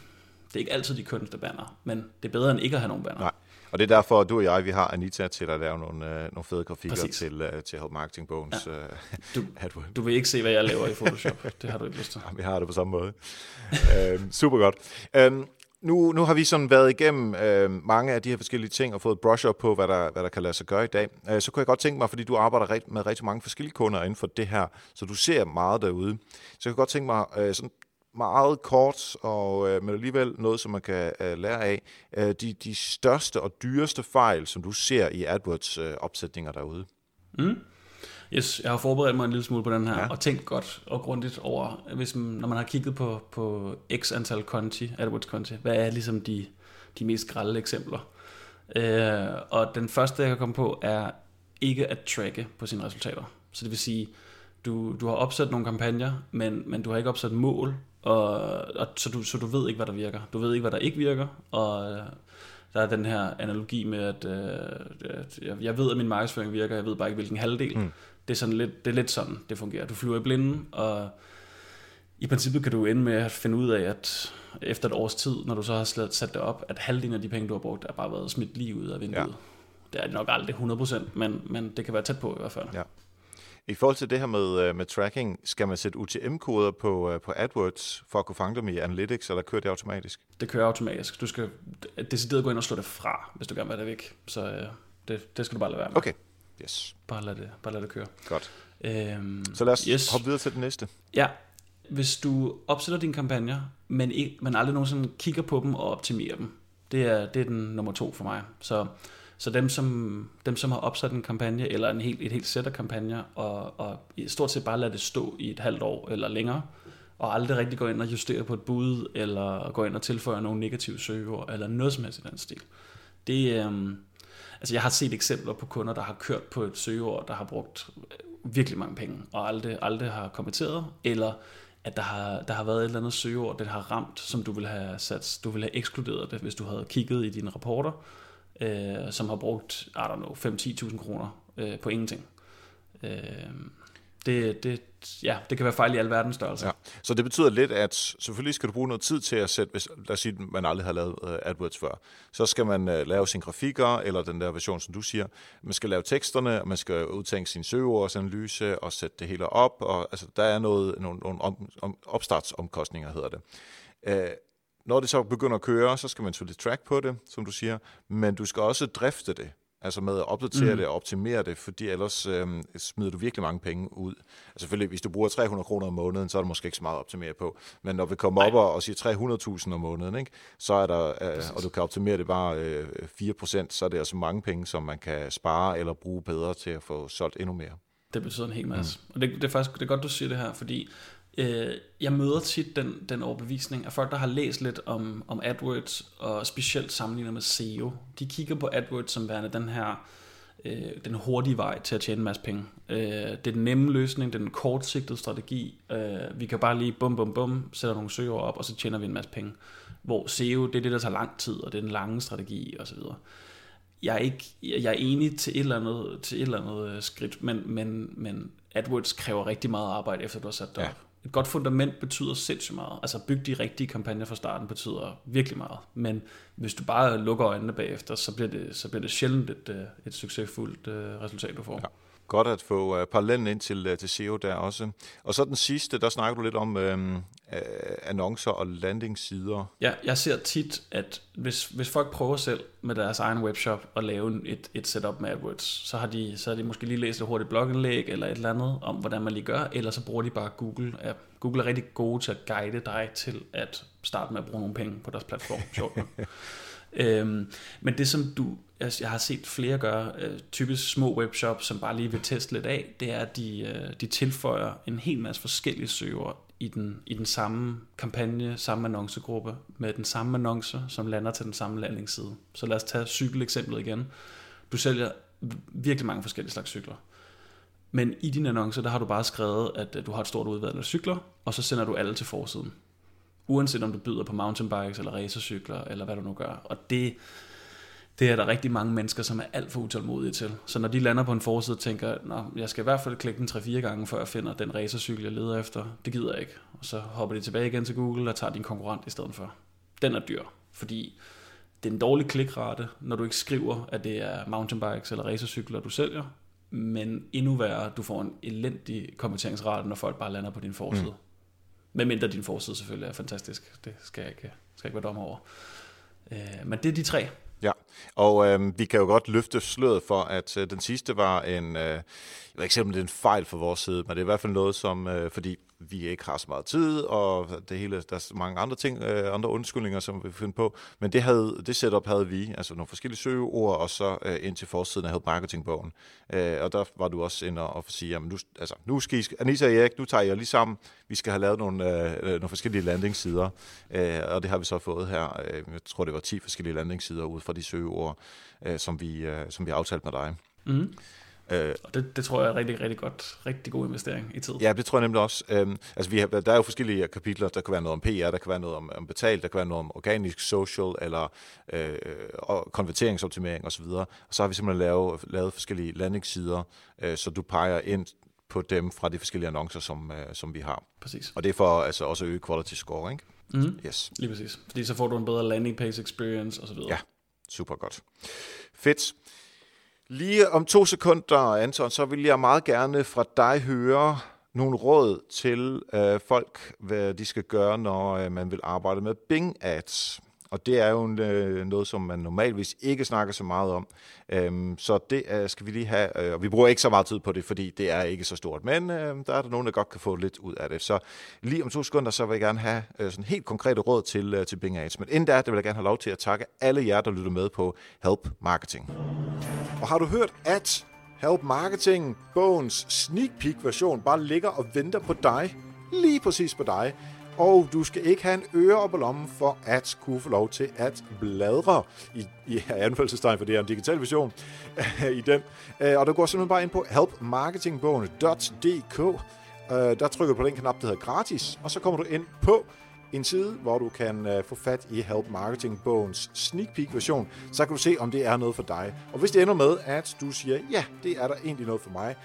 det er ikke altid de kønneste banner, men det er bedre end ikke at have nogen banner. Nej. Og det er derfor, at du og jeg, vi har Anita til at lave nogle, uh, nogle fede grafikker Præcis. til, uh, til Help Marketing Bones. Ja. Du, [laughs] du vil ikke se, hvad jeg laver i Photoshop. det har du ikke lyst til. [laughs] Ja, vi har det på samme måde. uh, super godt. Uh, nu, nu har vi sådan været igennem øh, mange af de her forskellige ting og fået brush up på, hvad der, hvad der kan lade sig gøre i dag. Øh, så kunne jeg godt tænke mig, fordi du arbejder ret, med rigtig mange forskellige kunder inden for det her, så du ser meget derude. Så jeg kunne godt tænke mig øh, sådan meget kort, og, øh, men alligevel noget, som man kan øh, lære af. Øh, de, de største og dyreste fejl, som du ser i AdWords-opsætninger øh, derude. Mm. Yes, jeg har forberedt mig en lille smule på den her, ja. og tænkt godt og grundigt over, hvis man, når man har kigget på, på x antal konti, AdWords konti, hvad er ligesom de, de mest grælde eksempler? Øh, og den første, jeg kan komme på, er ikke at tracke på sine resultater. Så det vil sige, du, du har opsat nogle kampagner, men, men du har ikke opsat mål, og, og så, du, så du ved ikke, hvad der virker. Du ved ikke, hvad der ikke virker, og der er den her analogi med, at, øh, jeg ved, at min markedsføring virker, jeg ved bare ikke, hvilken halvdel. Mm det er, sådan lidt, det er lidt sådan, det fungerer. Du flyver i blinden, og i princippet kan du ende med at finde ud af, at efter et års tid, når du så har sat det op, at halvdelen af de penge, du har brugt, er bare været smidt lige ud af vinduet. Ja. Det er nok aldrig 100%, men, men det kan være tæt på i hvert fald. Ja. I forhold til det her med, øh, med tracking, skal man sætte UTM-koder på, øh, på AdWords for at kunne fange dem i Analytics, eller kører det automatisk? Det kører automatisk. Du skal decideret gå ind og slå det fra, hvis du gerne vil have det væk. Så øh, det, det skal du bare lade være med. Okay. Yes. Bare lad det, bare lad det køre. Godt. Øhm, så lad os yes. hoppe videre til det næste. Ja. Hvis du opsætter dine kampagner, men, ikke, men aldrig nogensinde kigger på dem og optimerer dem, det er, det er den nummer to for mig. Så, så dem, som, dem, som har opsat en kampagne, eller en helt, et helt sæt af kampagner, og, og stort set bare lader det stå i et halvt år eller længere, og aldrig rigtig går ind og justerer på et bud, eller går ind og tilføjer nogle negative søgeord, eller noget som helst i den stil. Det, øhm, Altså jeg har set eksempler på kunder, der har kørt på et søgeord, der har brugt øh, virkelig mange penge, og aldrig, aldrig har kommenteret, eller at der har, der har været et eller andet søgeord, det har ramt, som du ville have sat, du ville have ekskluderet det, hvis du havde kigget i dine rapporter, øh, som har brugt, I don't know, 5-10.000 kroner øh, på ingenting. Øh, det, det, ja, det kan være fejl i alverdens størrelse. Ja. Så det betyder lidt, at selvfølgelig skal du bruge noget tid til at sætte, hvis, lad os sige, man aldrig har lavet uh, AdWords før, så skal man uh, lave sine grafikker, eller den der version, som du siger. Man skal lave teksterne, og man skal udtænke sin søgeordsanalyse, og sætte det hele op, og altså, der er noget, nogle, nogle om, om, opstartsomkostninger, hedder det. Uh, når det så begynder at køre, så skal man selvfølgelig track på det, som du siger, men du skal også drifte det. Altså med at opdatere mm. det og optimere det, fordi ellers øh, smider du virkelig mange penge ud. Altså selvfølgelig, hvis du bruger 300 kroner om måneden, så er der måske ikke så meget at optimere på. Men når vi kommer Nej. op og, og siger 300.000 om måneden, ikke, så er der, øh, og du kan optimere det bare øh, 4%, så er det altså mange penge, som man kan spare eller bruge bedre til at få solgt endnu mere. Det betyder en hel masse. Mm. Og det, det er faktisk det er godt, du siger det her, fordi øh, jeg møder tit den, den overbevisning af folk, der har læst lidt om, om AdWords, og specielt sammenlignet med SEO. De kigger på AdWords som værende den her øh, den hurtige vej til at tjene en masse penge. Øh, det er den nemme løsning, det er den kortsigtede strategi. Øh, vi kan bare lige bum bum bum, sætter nogle søger op, og så tjener vi en masse penge. Hvor SEO, det er det, der tager lang tid, og det er den lange strategi osv. Jeg er, ikke, jeg er enig til et eller andet, til et eller andet skridt, men, men, men AdWords kræver rigtig meget arbejde, efter du har sat det ja. op et godt fundament betyder sindssygt meget. Altså bygge de rigtige kampagner fra starten betyder virkelig meget. Men hvis du bare lukker øjnene bagefter, så bliver det, så bliver det sjældent et, øh, et succesfuldt øh, resultat, du får. Ja. Godt at få uh, parallellen ind til, uh, til SEO der også. Og så den sidste, der snakker du lidt om uh, uh, annoncer og landingssider. Ja, jeg ser tit, at hvis, hvis folk prøver selv med deres egen webshop at lave et, et setup med AdWords, så har, de, så har de måske lige læst et hurtigt blogindlæg eller et eller andet om, hvordan man lige gør, eller så bruger de bare Google. Ja, Google er rigtig gode til at guide dig til at starte med at bruge nogle penge på deres platform. Sjovt. [laughs] øhm, men det som du jeg har set flere gøre, øh, typisk små webshops, som bare lige vil teste lidt af, det er, at de, øh, de tilføjer en hel masse forskellige søger i den, i den samme kampagne, samme annoncegruppe, med den samme annonce, som lander til den samme landingsside. Så lad os tage cykeleksemplet igen. Du sælger virkelig mange forskellige slags cykler. Men i din annonce, der har du bare skrevet, at øh, du har et stort udvalg af cykler, og så sender du alle til forsiden. Uanset om du byder på mountainbikes eller racercykler, eller hvad du nu gør. Og det, det er der rigtig mange mennesker, som er alt for utålmodige til. Så når de lander på en forside og tænker, Nå, jeg skal i hvert fald klikke den 3-4 gange, før jeg finder den racercykel, jeg leder efter, det gider jeg ikke. Og så hopper de tilbage igen til Google og tager din konkurrent i stedet for. Den er dyr, fordi det er en dårlig klikrate, når du ikke skriver, at det er mountainbikes eller racercykler, du sælger. Men endnu værre, du får en elendig konverteringsrate, når folk bare lander på din forside. Mm. Medmindre din forside selvfølgelig er fantastisk. Det skal jeg ikke, skal jeg ikke være dommer over. Øh, men det er de tre. Ja, og øh, vi kan jo godt løfte sløret for, at øh, den sidste var en, øh, jeg ved ikke det er en fejl for vores side, men det er i hvert fald noget, som, øh, fordi vi ikke har så meget tid, og det hele, der er mange andre ting, øh, andre undskyldninger, som vi finde på, men det, havde, det setup havde vi, altså nogle forskellige søgeord, og så øh, ind til forsiden af Help marketingbogen. Øh, og der var du også inde og, og sige, jamen nu, altså, nu skal I, Anissa og Erik, nu tager jeg lige sammen, vi skal have lavet nogle, øh, øh nogle forskellige landingssider, øh, og det har vi så fået her, øh, jeg tror det var 10 forskellige landingssider ud fra de søgeord, øh, som, vi, øh, som vi aftalte med dig. Mm. Øh, og det, det tror jeg er rigtig, rigtig godt, rigtig god investering i tid. Ja, det tror jeg nemlig også. Øhm, altså vi har, der er jo forskellige kapitler, der kan være noget om PR, der kan være noget om, om betalt, der kan være noget om organisk, social, eller øh, og konverteringsoptimering osv. Og så har vi simpelthen lavet, lavet forskellige landingssider, øh, så du peger ind på dem fra de forskellige annoncer, som, øh, som vi har. Præcis. Og det er for altså også at øge quality score, ikke? Mm. Yes. Lige præcis. Fordi så får du en bedre landing page experience osv. Ja, super godt. Fedt. Lige om to sekunder, Anton, så vil jeg meget gerne fra dig høre nogle råd til øh, folk, hvad de skal gøre, når øh, man vil arbejde med Bing Ads. Og det er jo en, øh, noget, som man normalvis ikke snakker så meget om. Øhm, så det øh, skal vi lige have, øh, og vi bruger ikke så meget tid på det, fordi det er ikke så stort. Men øh, der er der nogen, der godt kan få lidt ud af det. Så lige om to sekunder, så vil jeg gerne have øh, sådan helt konkrete råd til, øh, til Bing Ads. Men inden da, det vil jeg gerne have lov til at takke alle jer, der lytter med på Help Marketing. Og har du hørt, at Help Marketing, bogens sneak peek version, bare ligger og venter på dig, lige præcis på dig, og du skal ikke have en øre op på lommen for at kunne få lov til at bladre i, i anfølgelsestegn, for det er en digital version [laughs] i den. Øh, og du går simpelthen bare ind på helpmarketingbogen.dk. Øh, der trykker du på den knap, der hedder gratis, og så kommer du ind på en side, hvor du kan øh, få fat i Help Marketing bogens sneak peek version, så kan du se, om det er noget for dig. Og hvis det ender med, at du siger, ja, det er der egentlig noget for mig,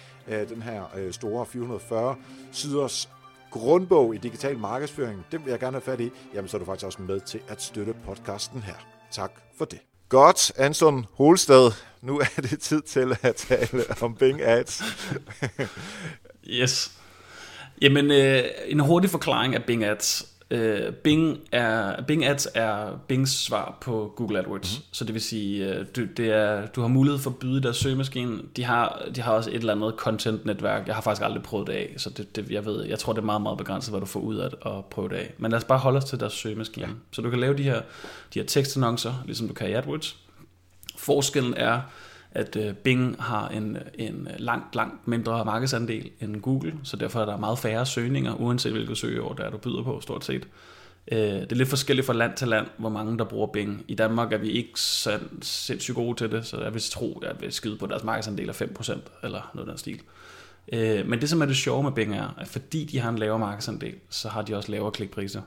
den her store 440 siders grundbog i digital markedsføring, den vil jeg gerne have fat i, jamen så er du faktisk også med til at støtte podcasten her. Tak for det. Godt, Anson Holsted. Nu er det tid til at tale om Bing Ads. yes. Jamen, øh, en hurtig forklaring af Bing Ads Uh, Bing, er, Bing Ads er Bings svar på Google AdWords. Mm-hmm. Så det vil sige, uh, du, det er, du har mulighed for at byde deres søgemaskine. De har, de har også et eller andet content-netværk. Jeg har faktisk aldrig prøvet det af, så det, det, jeg ved, jeg tror, det er meget, meget begrænset, hvad du får ud af at prøve det af. Men lad os bare holde os til deres søgemaskine. Ja. Så du kan lave de her, de her tekstannoncer, ligesom du kan i AdWords. Forskellen er, at øh, Bing har en, en langt, langt mindre markedsandel end Google, så derfor er der meget færre søgninger, uanset hvilket søgeord der er, du byder på, stort set. Øh, det er lidt forskelligt fra land til land, hvor mange der bruger Bing. I Danmark er vi ikke så sindssygt gode til det, så jeg vil tro, at jeg vil skide på deres markedsandel af 5%, eller noget af den stil. Øh, men det, som er det sjove med Bing, er, at fordi de har en lavere markedsandel, så har de også lavere klikpriser.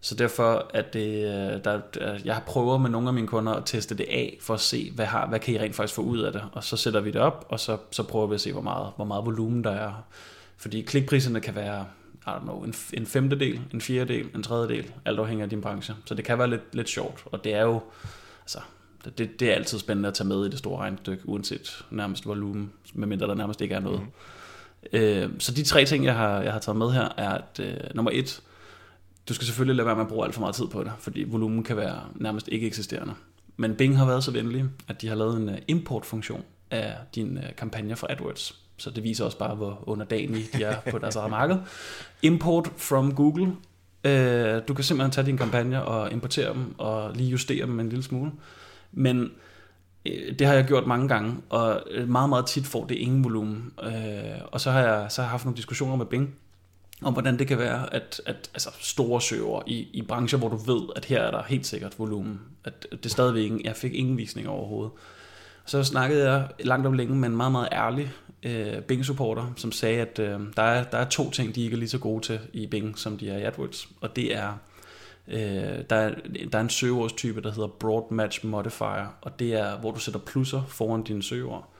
Så derfor at det, øh, der, jeg har prøvet med nogle af mine kunder at teste det af, for at se, hvad, har, hvad kan I rent faktisk få ud af det. Og så sætter vi det op, og så, så prøver vi at se, hvor meget, hvor meget volumen der er. Fordi klikpriserne kan være I don't know, en, en femtedel, en fjerdedel, en tredjedel, alt afhængig af din branche. Så det kan være lidt, lidt sjovt, og det er jo, altså, det, det er altid spændende at tage med i det store regnestykke, uanset nærmest volumen, medmindre der nærmest ikke er noget. Mm. Øh, så de tre ting, jeg har, jeg har taget med her, er, at øh, nummer et, du skal selvfølgelig lade være med at bruge alt for meget tid på det, fordi volumen kan være nærmest ikke eksisterende. Men Bing har været så venlige, at de har lavet en øh, importfunktion af dine uh, øh, kampagner fra AdWords. Så det viser også bare, hvor underdanige de er på deres eget marked. Import from Google. Øh, du kan simpelthen tage dine kampagner og importere dem og lige justere dem en lille smule. Men det har jeg gjort mange gange, og meget, meget tit får det ingen volumen. Og så har jeg, så har jeg haft nogle diskussioner med Bing, om hvordan det kan være, at, at altså store søger i, i brancher, hvor du ved, at her er der helt sikkert volumen, at det stadigvæk ingen, jeg fik ingen visning overhovedet. Så snakkede jeg langt om længe med en meget, meget ærlig øh, Bing-supporter, som sagde, at øh, der, er, der er to ting, de ikke er lige så gode til i Bing, som de er i AdWords, og det er, øh, der, er der er en søgeordstype, der hedder Broad Match Modifier, og det er, hvor du sætter plusser foran dine søgeord.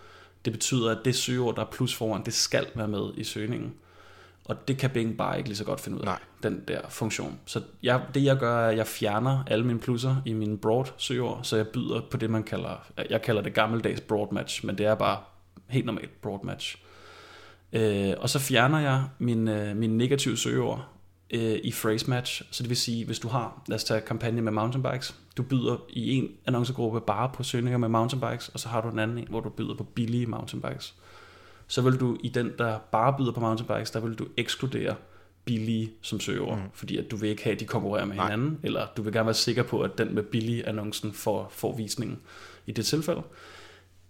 Det betyder, at det søgeord, der er plus foran, det skal være med i søgningen. Og det kan Bing bare ikke lige så godt finde ud af, Nej. den der funktion. Så jeg, det jeg gør, er, at jeg fjerner alle mine plusser i mine broad søgeord, så jeg byder på det, man kalder, jeg kalder det gammeldags broad match, men det er bare helt normalt broad match. Øh, og så fjerner jeg min, øh, min negative søgeord øh, i phrase match, så det vil sige, hvis du har, lad os tage kampagne med mountainbikes, du byder i en annoncegruppe bare på søgninger med mountainbikes, og så har du en anden en, hvor du byder på billige mountainbikes så vil du i den, der bare byder på mountainbikes, der vil du ekskludere billige som søger, mm. fordi at du vil ikke have, at de konkurrerer med Nej. hinanden, eller du vil gerne være sikker på, at den med billige annoncen får, får visningen i det tilfælde.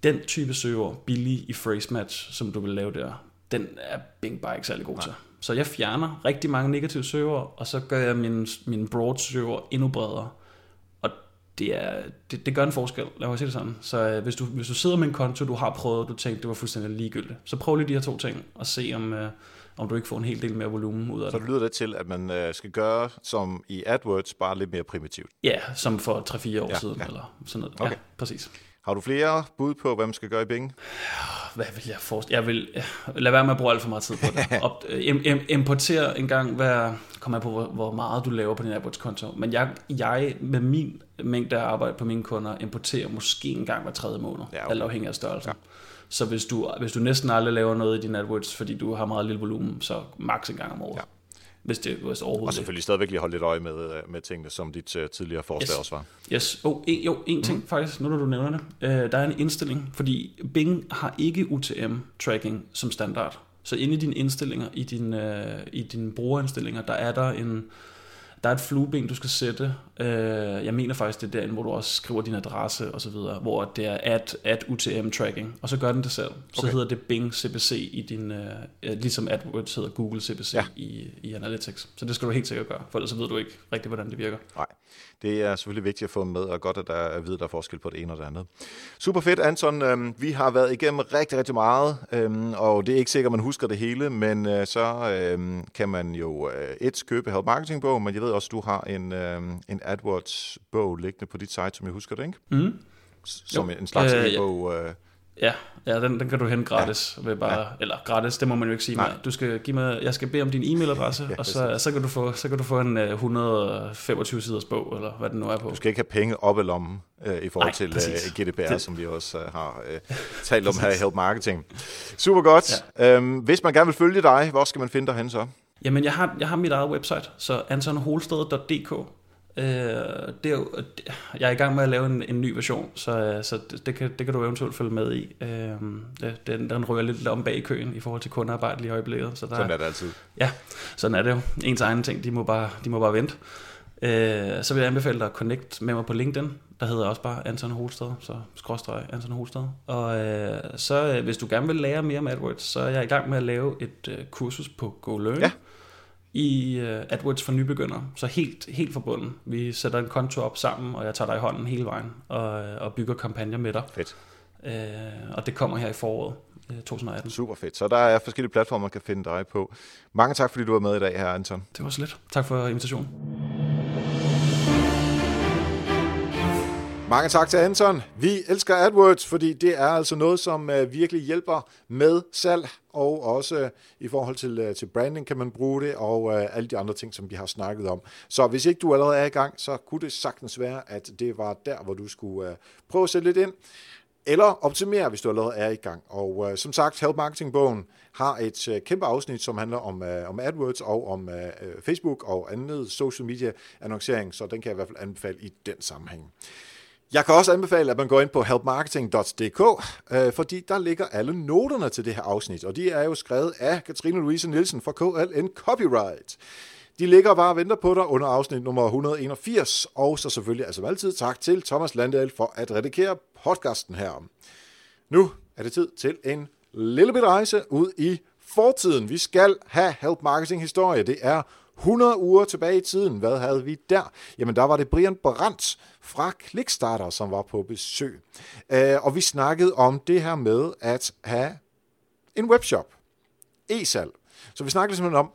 Den type søger, billige i phrase match, som du vil lave der, den er Bing bare ikke særlig god Nej. til. Så jeg fjerner rigtig mange negative søger, og så gør jeg min, min broad søger endnu bredere det, er, det, det gør en forskel, lad mig sige det sådan. Så øh, hvis, du, hvis du sidder med en konto, du har prøvet, du tænkte, det var fuldstændig ligegyldigt, så prøv lige de her to ting, og se om, øh, om du ikke får en hel del mere volumen ud af så det. Så lyder det til, at man øh, skal gøre som i AdWords, bare lidt mere primitivt. Ja, som for 3-4 år ja, siden, ja. eller sådan noget. Okay. Ja, præcis. Har du flere bud på, hvad man skal gøre i Bing? Hvad vil jeg forestille? Jeg vil lade være med at bruge alt for meget tid på det. [laughs] Op, im, im, importere en gang hver... Kommer jeg på, hvor, hvor meget du laver på din AdWords-konto. Men jeg, jeg, med min mængde af arbejde på mine kunder, importerer måske en gang hver tredje måned. Ja, okay. Alt afhængig af størrelsen. Ja. Så hvis du, hvis du næsten aldrig laver noget i din AdWords, fordi du har meget lille volumen, så maks en gang om året. Ja hvis det hvis overhovedet Og selvfølgelig stadigvæk lige holde lidt øje med, øh, med tingene, som dit uh, tidligere forslag yes. også var. Yes. Oh, en, jo, en ting mm. faktisk, nu når du nævner det. Uh, der er en indstilling, fordi Bing har ikke UTM-tracking som standard. Så inde i dine indstillinger, i, din, uh, i dine brugerindstillinger, der er der en, der er et flueben, du skal sætte. Øh, jeg mener faktisk, det er derinde, hvor du også skriver din adresse og så videre, hvor det er at, at UTM tracking, og så gør den det selv. Så okay. hedder det Bing CPC i din, øh, ligesom AdWords hedder Google CPC ja. i, i Analytics. Så det skal du helt sikkert gøre, for ellers så ved du ikke rigtig, hvordan det virker. Nej, det er selvfølgelig vigtigt at få med, og godt, at der er at vide, der er forskel på det ene og det andet. Super fedt, Anton. Øhm, vi har været igennem rigtig, rigtig meget, øhm, og det er ikke sikkert, at man husker det hele, men øh, så øhm, kan man jo øh, et købe Help Marketing bog, men jeg ved også, at du har en, en AdWords-bog liggende på dit site, som jeg husker det, ikke? Mm. Som jo. en slags øh, e-bog. Øh, Ja, ja den, den kan du hente gratis. Ja. Ved bare, ja. Eller gratis, det må man jo ikke sige. Nej. Du skal give mig, jeg skal bede om din e-mailadresse, ja, og så, så, kan du få, så kan du få en uh, øh, 125 siders bog, eller hvad det nu er på. Du skal ikke have penge op i lommen uh, i forhold Nej, til uh, GDPR, det. som vi også uh, har uh, talt om her i Help Marketing. Super godt. Ja. Um, hvis man gerne vil følge dig, hvor skal man finde dig hen så? Jamen, jeg har, jeg har mit eget website, så antonholsted.dk. Øh, det er jo, jeg er i gang med at lave en, en ny version, så, så det, det, kan, det kan du eventuelt følge med i. Øh, det, den, den rører lidt om bag i køen i forhold til kundearbejde lige i øjeblikket. Så der, sådan er det altid. Ja, sådan er det jo. Ens egen ting, de må bare, de må bare vente. Øh, så vil jeg anbefale dig at connect med mig på LinkedIn. Der hedder også bare Anton Holsted, så skråstreg Anton Holsted. Og øh, så øh, hvis du gerne vil lære mere om AdWords, så er jeg i gang med at lave et øh, kursus på GoLearn. Ja i uh, AdWords for nybegyndere. Så helt, helt forbundet. Vi sætter en konto op sammen, og jeg tager dig i hånden hele vejen og, øh, og bygger kampagner med dig. Fedt. Uh, og det kommer her i foråret. 2018. Super fedt. Så der er forskellige platformer, man kan finde dig på. Mange tak, fordi du var med i dag her, Anton. Det var så lidt. Tak for invitationen. Mange tak til Anton. Vi elsker AdWords, fordi det er altså noget, som uh, virkelig hjælper med salg, og også i forhold til, øh, til branding kan man bruge det, og øh, alle de andre ting, som vi har snakket om. Så hvis ikke du allerede er i gang, så kunne det sagtens være, at det var der, hvor du skulle øh, prøve at sætte lidt ind eller optimere, hvis du allerede er i gang. Og uh, som sagt, Help Marketing-bogen har et uh, kæmpe afsnit, som handler om, uh, om AdWords og om uh, Facebook og andet social media annoncering, så den kan jeg i hvert fald anbefale i den sammenhæng. Jeg kan også anbefale, at man går ind på helpmarketing.dk, øh, fordi der ligger alle noterne til det her afsnit, og de er jo skrevet af Katrine Louise Nielsen fra KLN Copyright. De ligger bare og venter på dig under afsnit nummer 181, og så selvfølgelig altså altid tak til Thomas Landahl for at redigere podcasten her. Nu er det tid til en lille bit rejse ud i fortiden. Vi skal have Help Marketing historie. Det er 100 uger tilbage i tiden. Hvad havde vi der? Jamen, der var det Brian Brandt fra Clickstarter, som var på besøg. Øh, og vi snakkede om det her med at have en webshop. E-salg. Så vi snakkede simpelthen om,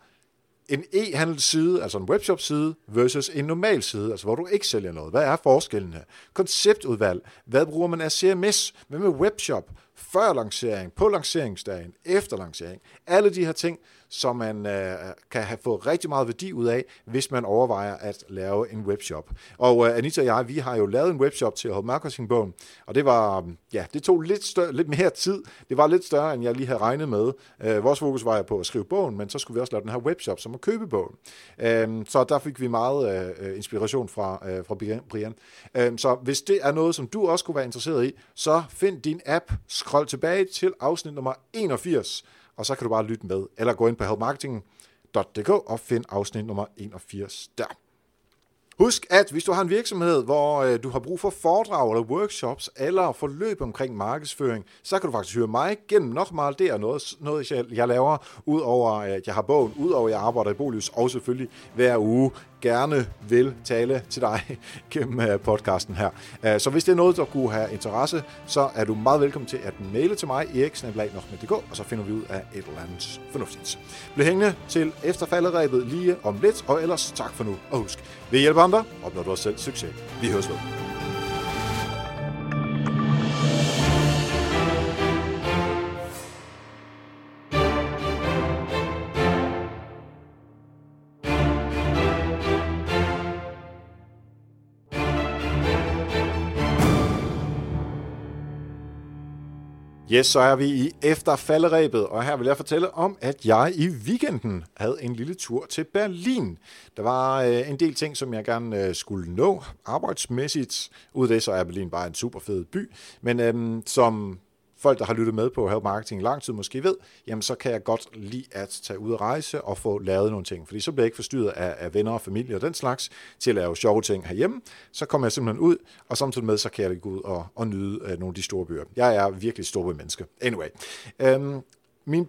en e-handelsside, altså en webshop-side, versus en normal side, altså hvor du ikke sælger noget. Hvad er forskellen her? Konceptudvalg. Hvad bruger man af CMS? Hvad med webshop? Før lancering, på lanceringsdagen, efter lancering. Alle de her ting, som man øh, kan have fået rigtig meget værdi ud af, hvis man overvejer at lave en webshop. Og øh, Anita og jeg, vi har jo lavet en webshop til Hold Marketing-bogen, og det var, mm, ja, det tog lidt, større, lidt mere tid. Det var lidt større, end jeg lige havde regnet med. Øh, vores fokus var på at skrive bogen, men så skulle vi også lave den her webshop, som at købe bogen. Øh, så der fik vi meget øh, øh inspiration fra, øh, fra Brian. Øh, så hvis det er noget, som du også kunne være interesseret i, så find din app, scroll tilbage til afsnit nummer 81, og så kan du bare lytte med, eller gå ind på helpmarketing.dk og find afsnit nummer 81 der. Husk, at hvis du har en virksomhed, hvor øh, du har brug for foredrag eller workshops eller forløb omkring markedsføring, så kan du faktisk høre mig gennem nok meget. Det er noget, noget jeg, jeg laver, udover at jeg har bogen, udover at jeg arbejder i Bolius, og selvfølgelig hver uge gerne vil tale til dig [laughs] gennem øh, podcasten her. Øh, så hvis det er noget, der kunne have interesse, så er du meget velkommen til at maile til mig, eriksnablag.dk, og så finder vi ud af et eller andet fornuftigt. Bliv hængende til efterfalderæbet lige om lidt, og ellers tak for nu. Og husk, vi hjælper andre, opnår du også selv succes. Vi høres ved. Yes, så er vi i efterfalderæbet, og her vil jeg fortælle om, at jeg i weekenden havde en lille tur til Berlin. Der var øh, en del ting, som jeg gerne øh, skulle nå arbejdsmæssigt. Ud af det, så er Berlin bare en super fed by. Men øh, som folk, der har lyttet med på Help Marketing lang tid måske ved, jamen så kan jeg godt lide at tage ud og rejse og få lavet nogle ting. Fordi så bliver jeg ikke forstyrret af, af venner og familie og den slags til at lave sjove ting herhjemme. Så kommer jeg simpelthen ud, og samtidig med, så kan jeg gå ud og, og nyde øh, nogle af de store byer. Jeg er virkelig stor menneske. Anyway. Øhm, min,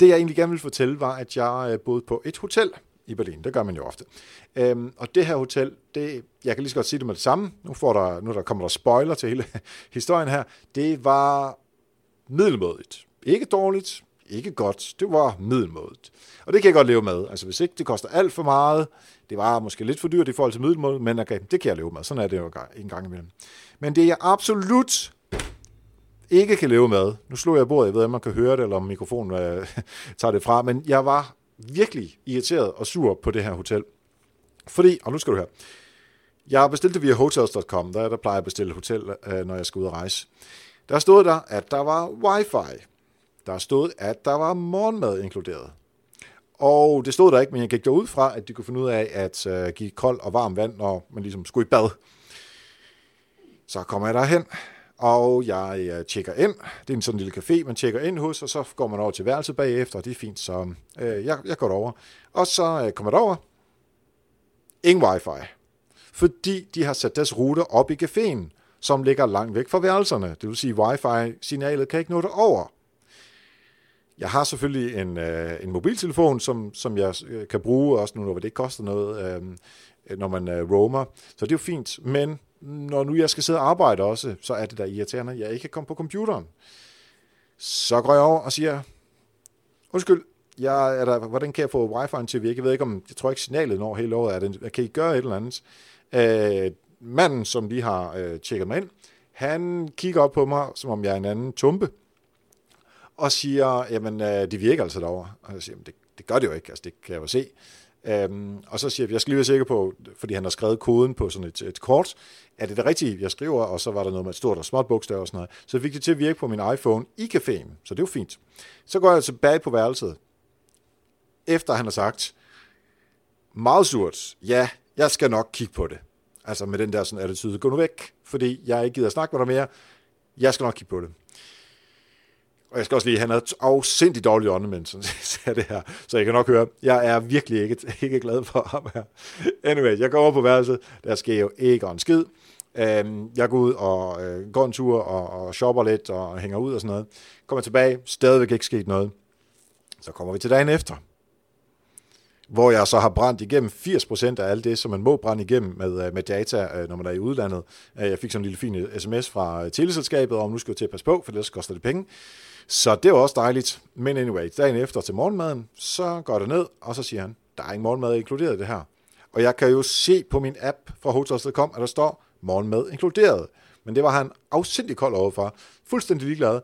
det jeg egentlig gerne vil fortælle, var, at jeg øh, boede på et hotel i Berlin. Det gør man jo ofte. Øhm, og det her hotel, det, jeg kan lige så godt sige det med det samme. Nu, får der, nu der kommer der spoiler til hele [laughs] historien her. Det var middelmådigt. Ikke dårligt, ikke godt, det var middelmådigt. Og det kan jeg godt leve med. Altså hvis ikke det koster alt for meget, det var måske lidt for dyrt i forhold til middelmådigt, men okay, det kan jeg leve med. Sådan er det jo en gang imellem. Men det jeg absolut ikke kan leve med, nu slår jeg bordet, jeg ved ikke, om man kan høre det, eller om mikrofonen øh, [laughs] tager det fra, men jeg var virkelig irriteret og sur på det her hotel. Fordi, og nu skal du høre, jeg bestilte via hotels.com, der, der plejer jeg at bestille hotel, øh, når jeg skal ud og rejse. Der stod der, at der var wifi. Der stod, at der var morgenmad inkluderet. Og det stod der ikke, men jeg gik derud fra, at de kunne finde ud af at øh, give kold og varmt vand, når man ligesom skulle i bad. Så kommer jeg derhen, og jeg uh, tjekker ind. Det er en sådan lille café, man tjekker ind hos, og så går man over til værelset bagefter, og det er fint, så øh, jeg, jeg går derover. Og så øh, kommer jeg derover. Ingen wifi. Fordi de har sat deres ruter op i caféen som ligger langt væk fra værelserne. Det vil sige, at wifi-signalet kan ikke nå det over. Jeg har selvfølgelig en, øh, en mobiltelefon, som, som jeg øh, kan bruge, også nu, når det ikke koster noget, øh, når man øh, roamer. Så det er jo fint. Men når nu jeg skal sidde og arbejde også, så er det da irriterende, at jeg ikke kan komme på computeren. Så går jeg over og siger, undskyld, jeg, er der, hvordan kan jeg få wifi'en til at virke? Jeg ved ikke om, jeg tror ikke signalet når hele året. Er det, kan I gøre et eller andet? Øh, manden, som lige har øh, tjekket mig ind, han kigger op på mig, som om jeg er en anden tumpe, og siger, jamen, øh, det virker altså derovre. Og jeg siger, det, det gør det jo ikke, altså det kan jeg jo se. Øhm, og så siger jeg, jeg skal lige være sikker på, fordi han har skrevet koden på sådan et, et kort, er det det rigtige, jeg skriver, og så var der noget med et stort og småt bogstav og sådan noget. Så fik det til at virke på min iPhone i caféen, så det var fint. Så går jeg tilbage på værelset, efter han har sagt, meget surt, ja, jeg skal nok kigge på det. Altså med den der sådan attitude, gå nu væk, fordi jeg ikke gider snakke med dig mere, jeg skal nok kigge på det. Og jeg skal også lige, han er afsindig dårlig åndemand, som [laughs] siger det her. Så jeg kan nok høre, jeg er virkelig ikke, [laughs] ikke glad for ham her. Anyway, jeg går over på værelset, der sker jo ikke en skid. Øhm, jeg går ud og øh, går en tur og, og shopper lidt og hænger ud og sådan noget. Kommer tilbage, stadigvæk ikke sket noget. Så kommer vi til dagen efter, hvor jeg så har brændt igennem 80% af alt det, som man må brænde igennem med, øh, med data, øh, når man er i udlandet. Øh, jeg fik sådan en lille fin sms fra teleselskabet om, nu skal jeg til at passe på, for ellers koster det penge. Så det var også dejligt. Men anyway, dagen efter til morgenmaden, så går det ned, og så siger han, der er ingen morgenmad inkluderet i det her. Og jeg kan jo se på min app fra hotels.com, at der står morgenmad inkluderet. Men det var han afsindig kold overfor. Fuldstændig ligeglad.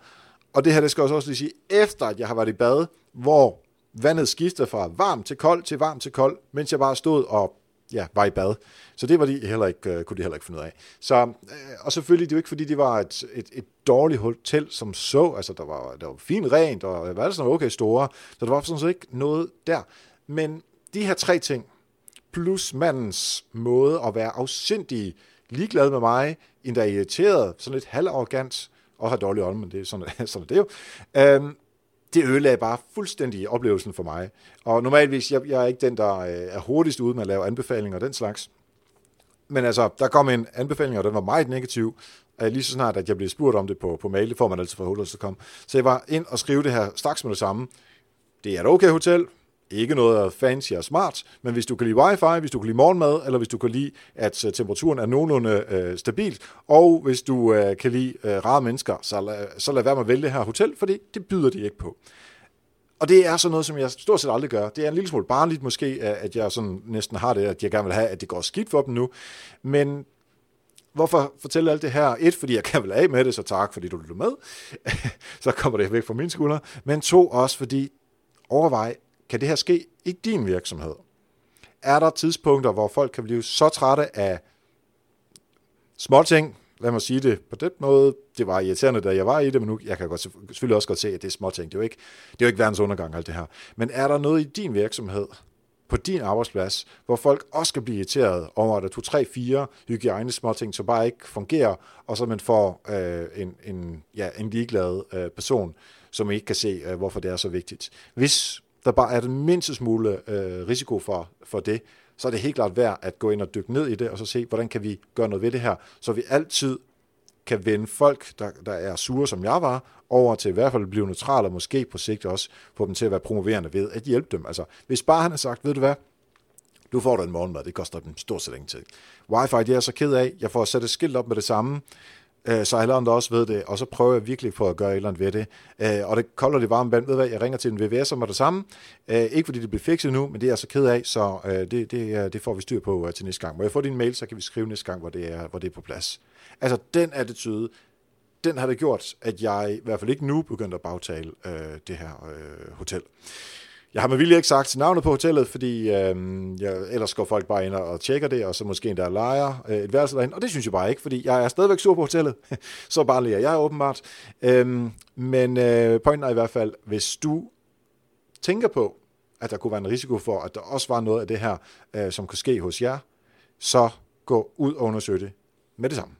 Og det her, det skal også lige sige, efter at jeg har været i bad, hvor vandet skifter fra varm til kold til varm til kold, mens jeg bare stod og ja, var i bad. Så det var de heller ikke, øh, kunne de heller ikke finde ud af. Så, øh, og selvfølgelig, det er jo ikke fordi, det var et, et, et dårligt hotel som så. Altså, der var, der var fint rent, og var sådan okay store. Så der var sådan set ikke noget der. Men de her tre ting, plus mandens måde at være afsindig ligeglad med mig, endda irriteret, sådan lidt halvarrogant, og har dårlig ånd, men det er sådan, [laughs] sådan det er jo. Um, det ødelagde bare fuldstændig oplevelsen for mig. Og normalvis, jeg, jeg er ikke den, der øh, er hurtigst ude med at lave anbefalinger og den slags. Men altså, der kom en anbefaling, og den var meget negativ. Lige så snart, at jeg blev spurgt om det på, på mail, det får man altid fra Hotels.com. Så jeg var ind og skrive det her straks med det samme. Det er et okay hotel, ikke noget fancy og smart, men hvis du kan lide wifi, hvis du kan lide morgenmad, eller hvis du kan lide, at øh, temperaturen er nogenlunde øh, stabil, og hvis du øh, kan lide øh, rare mennesker, så, la, så lad være med at vælge det her hotel, fordi det byder de ikke på. Og det er sådan noget, som jeg stort set aldrig gør. Det er en lille smule barnligt måske, at jeg sådan næsten har det, at jeg gerne vil have, at det går skidt for dem nu. Men hvorfor fortælle alt det her? Et, fordi jeg [laughs] kan vel af med det, så tak, fordi du lytter med. [laughs] så kommer det væk fra mine skuldre. Men to, også fordi overvej, kan det her ske i din virksomhed? Er der tidspunkter, hvor folk kan blive så trætte af småting, lad mig sige det på den måde, det var irriterende, da jeg var i det, men nu, jeg kan godt, selvfølgelig også godt se, at det er småting. Det er jo ikke, det er jo ikke verdens undergang, alt det her. Men er der noget i din virksomhed, på din arbejdsplads, hvor folk også skal blive irriteret over, at der er to, tre, fire hygiejne småting, som bare ikke fungerer, og så man får øh, en, en, ja, en ligeglad øh, person, som ikke kan se, øh, hvorfor det er så vigtigt. Hvis der bare er den mindste smule øh, risiko for, for det, så er det helt klart værd at gå ind og dykke ned i det, og så se, hvordan kan vi gøre noget ved det her, så vi altid kan vende folk, der, der er sure, som jeg var, over til i hvert fald at blive neutrale, og måske på sigt også få dem til at være promoverende ved at hjælpe dem. Altså, hvis bare han har sagt, ved du hvad, du får dig en morgenmad, det koster dem stort set ingenting. Wi-Fi, det er jeg så ked af, jeg får sat et skilt op med det samme, øh, så alle andre også ved det, og så prøver jeg virkelig på at gøre et eller andet ved det. Øh, og det kolder det varme vand, ved hvad, jeg ringer til en VVS om det samme. Øh, ikke fordi det bliver fikset nu, men det er jeg så ked af, så øh, det, det, øh, det får vi styr på øh, til næste gang. Må jeg få din mail, så kan vi skrive næste gang, hvor det er, hvor det er på plads. Altså, den attitude, den har det gjort, at jeg i hvert fald ikke nu begyndte at bagtale øh, det her øh, hotel. Jeg har med vilje ikke sagt navnet på hotellet, fordi øh, jeg, ellers går folk bare ind og tjekker det, og så måske endda leger øh, et værelse derhen. Og det synes jeg bare ikke, fordi jeg er stadigvæk sur på hotellet. [laughs] så bare lige jeg åbenbart. Øh, men øh, pointen er i hvert fald, hvis du tænker på, at der kunne være en risiko for, at der også var noget af det her, øh, som kunne ske hos jer, så gå ud og undersøg det med det samme.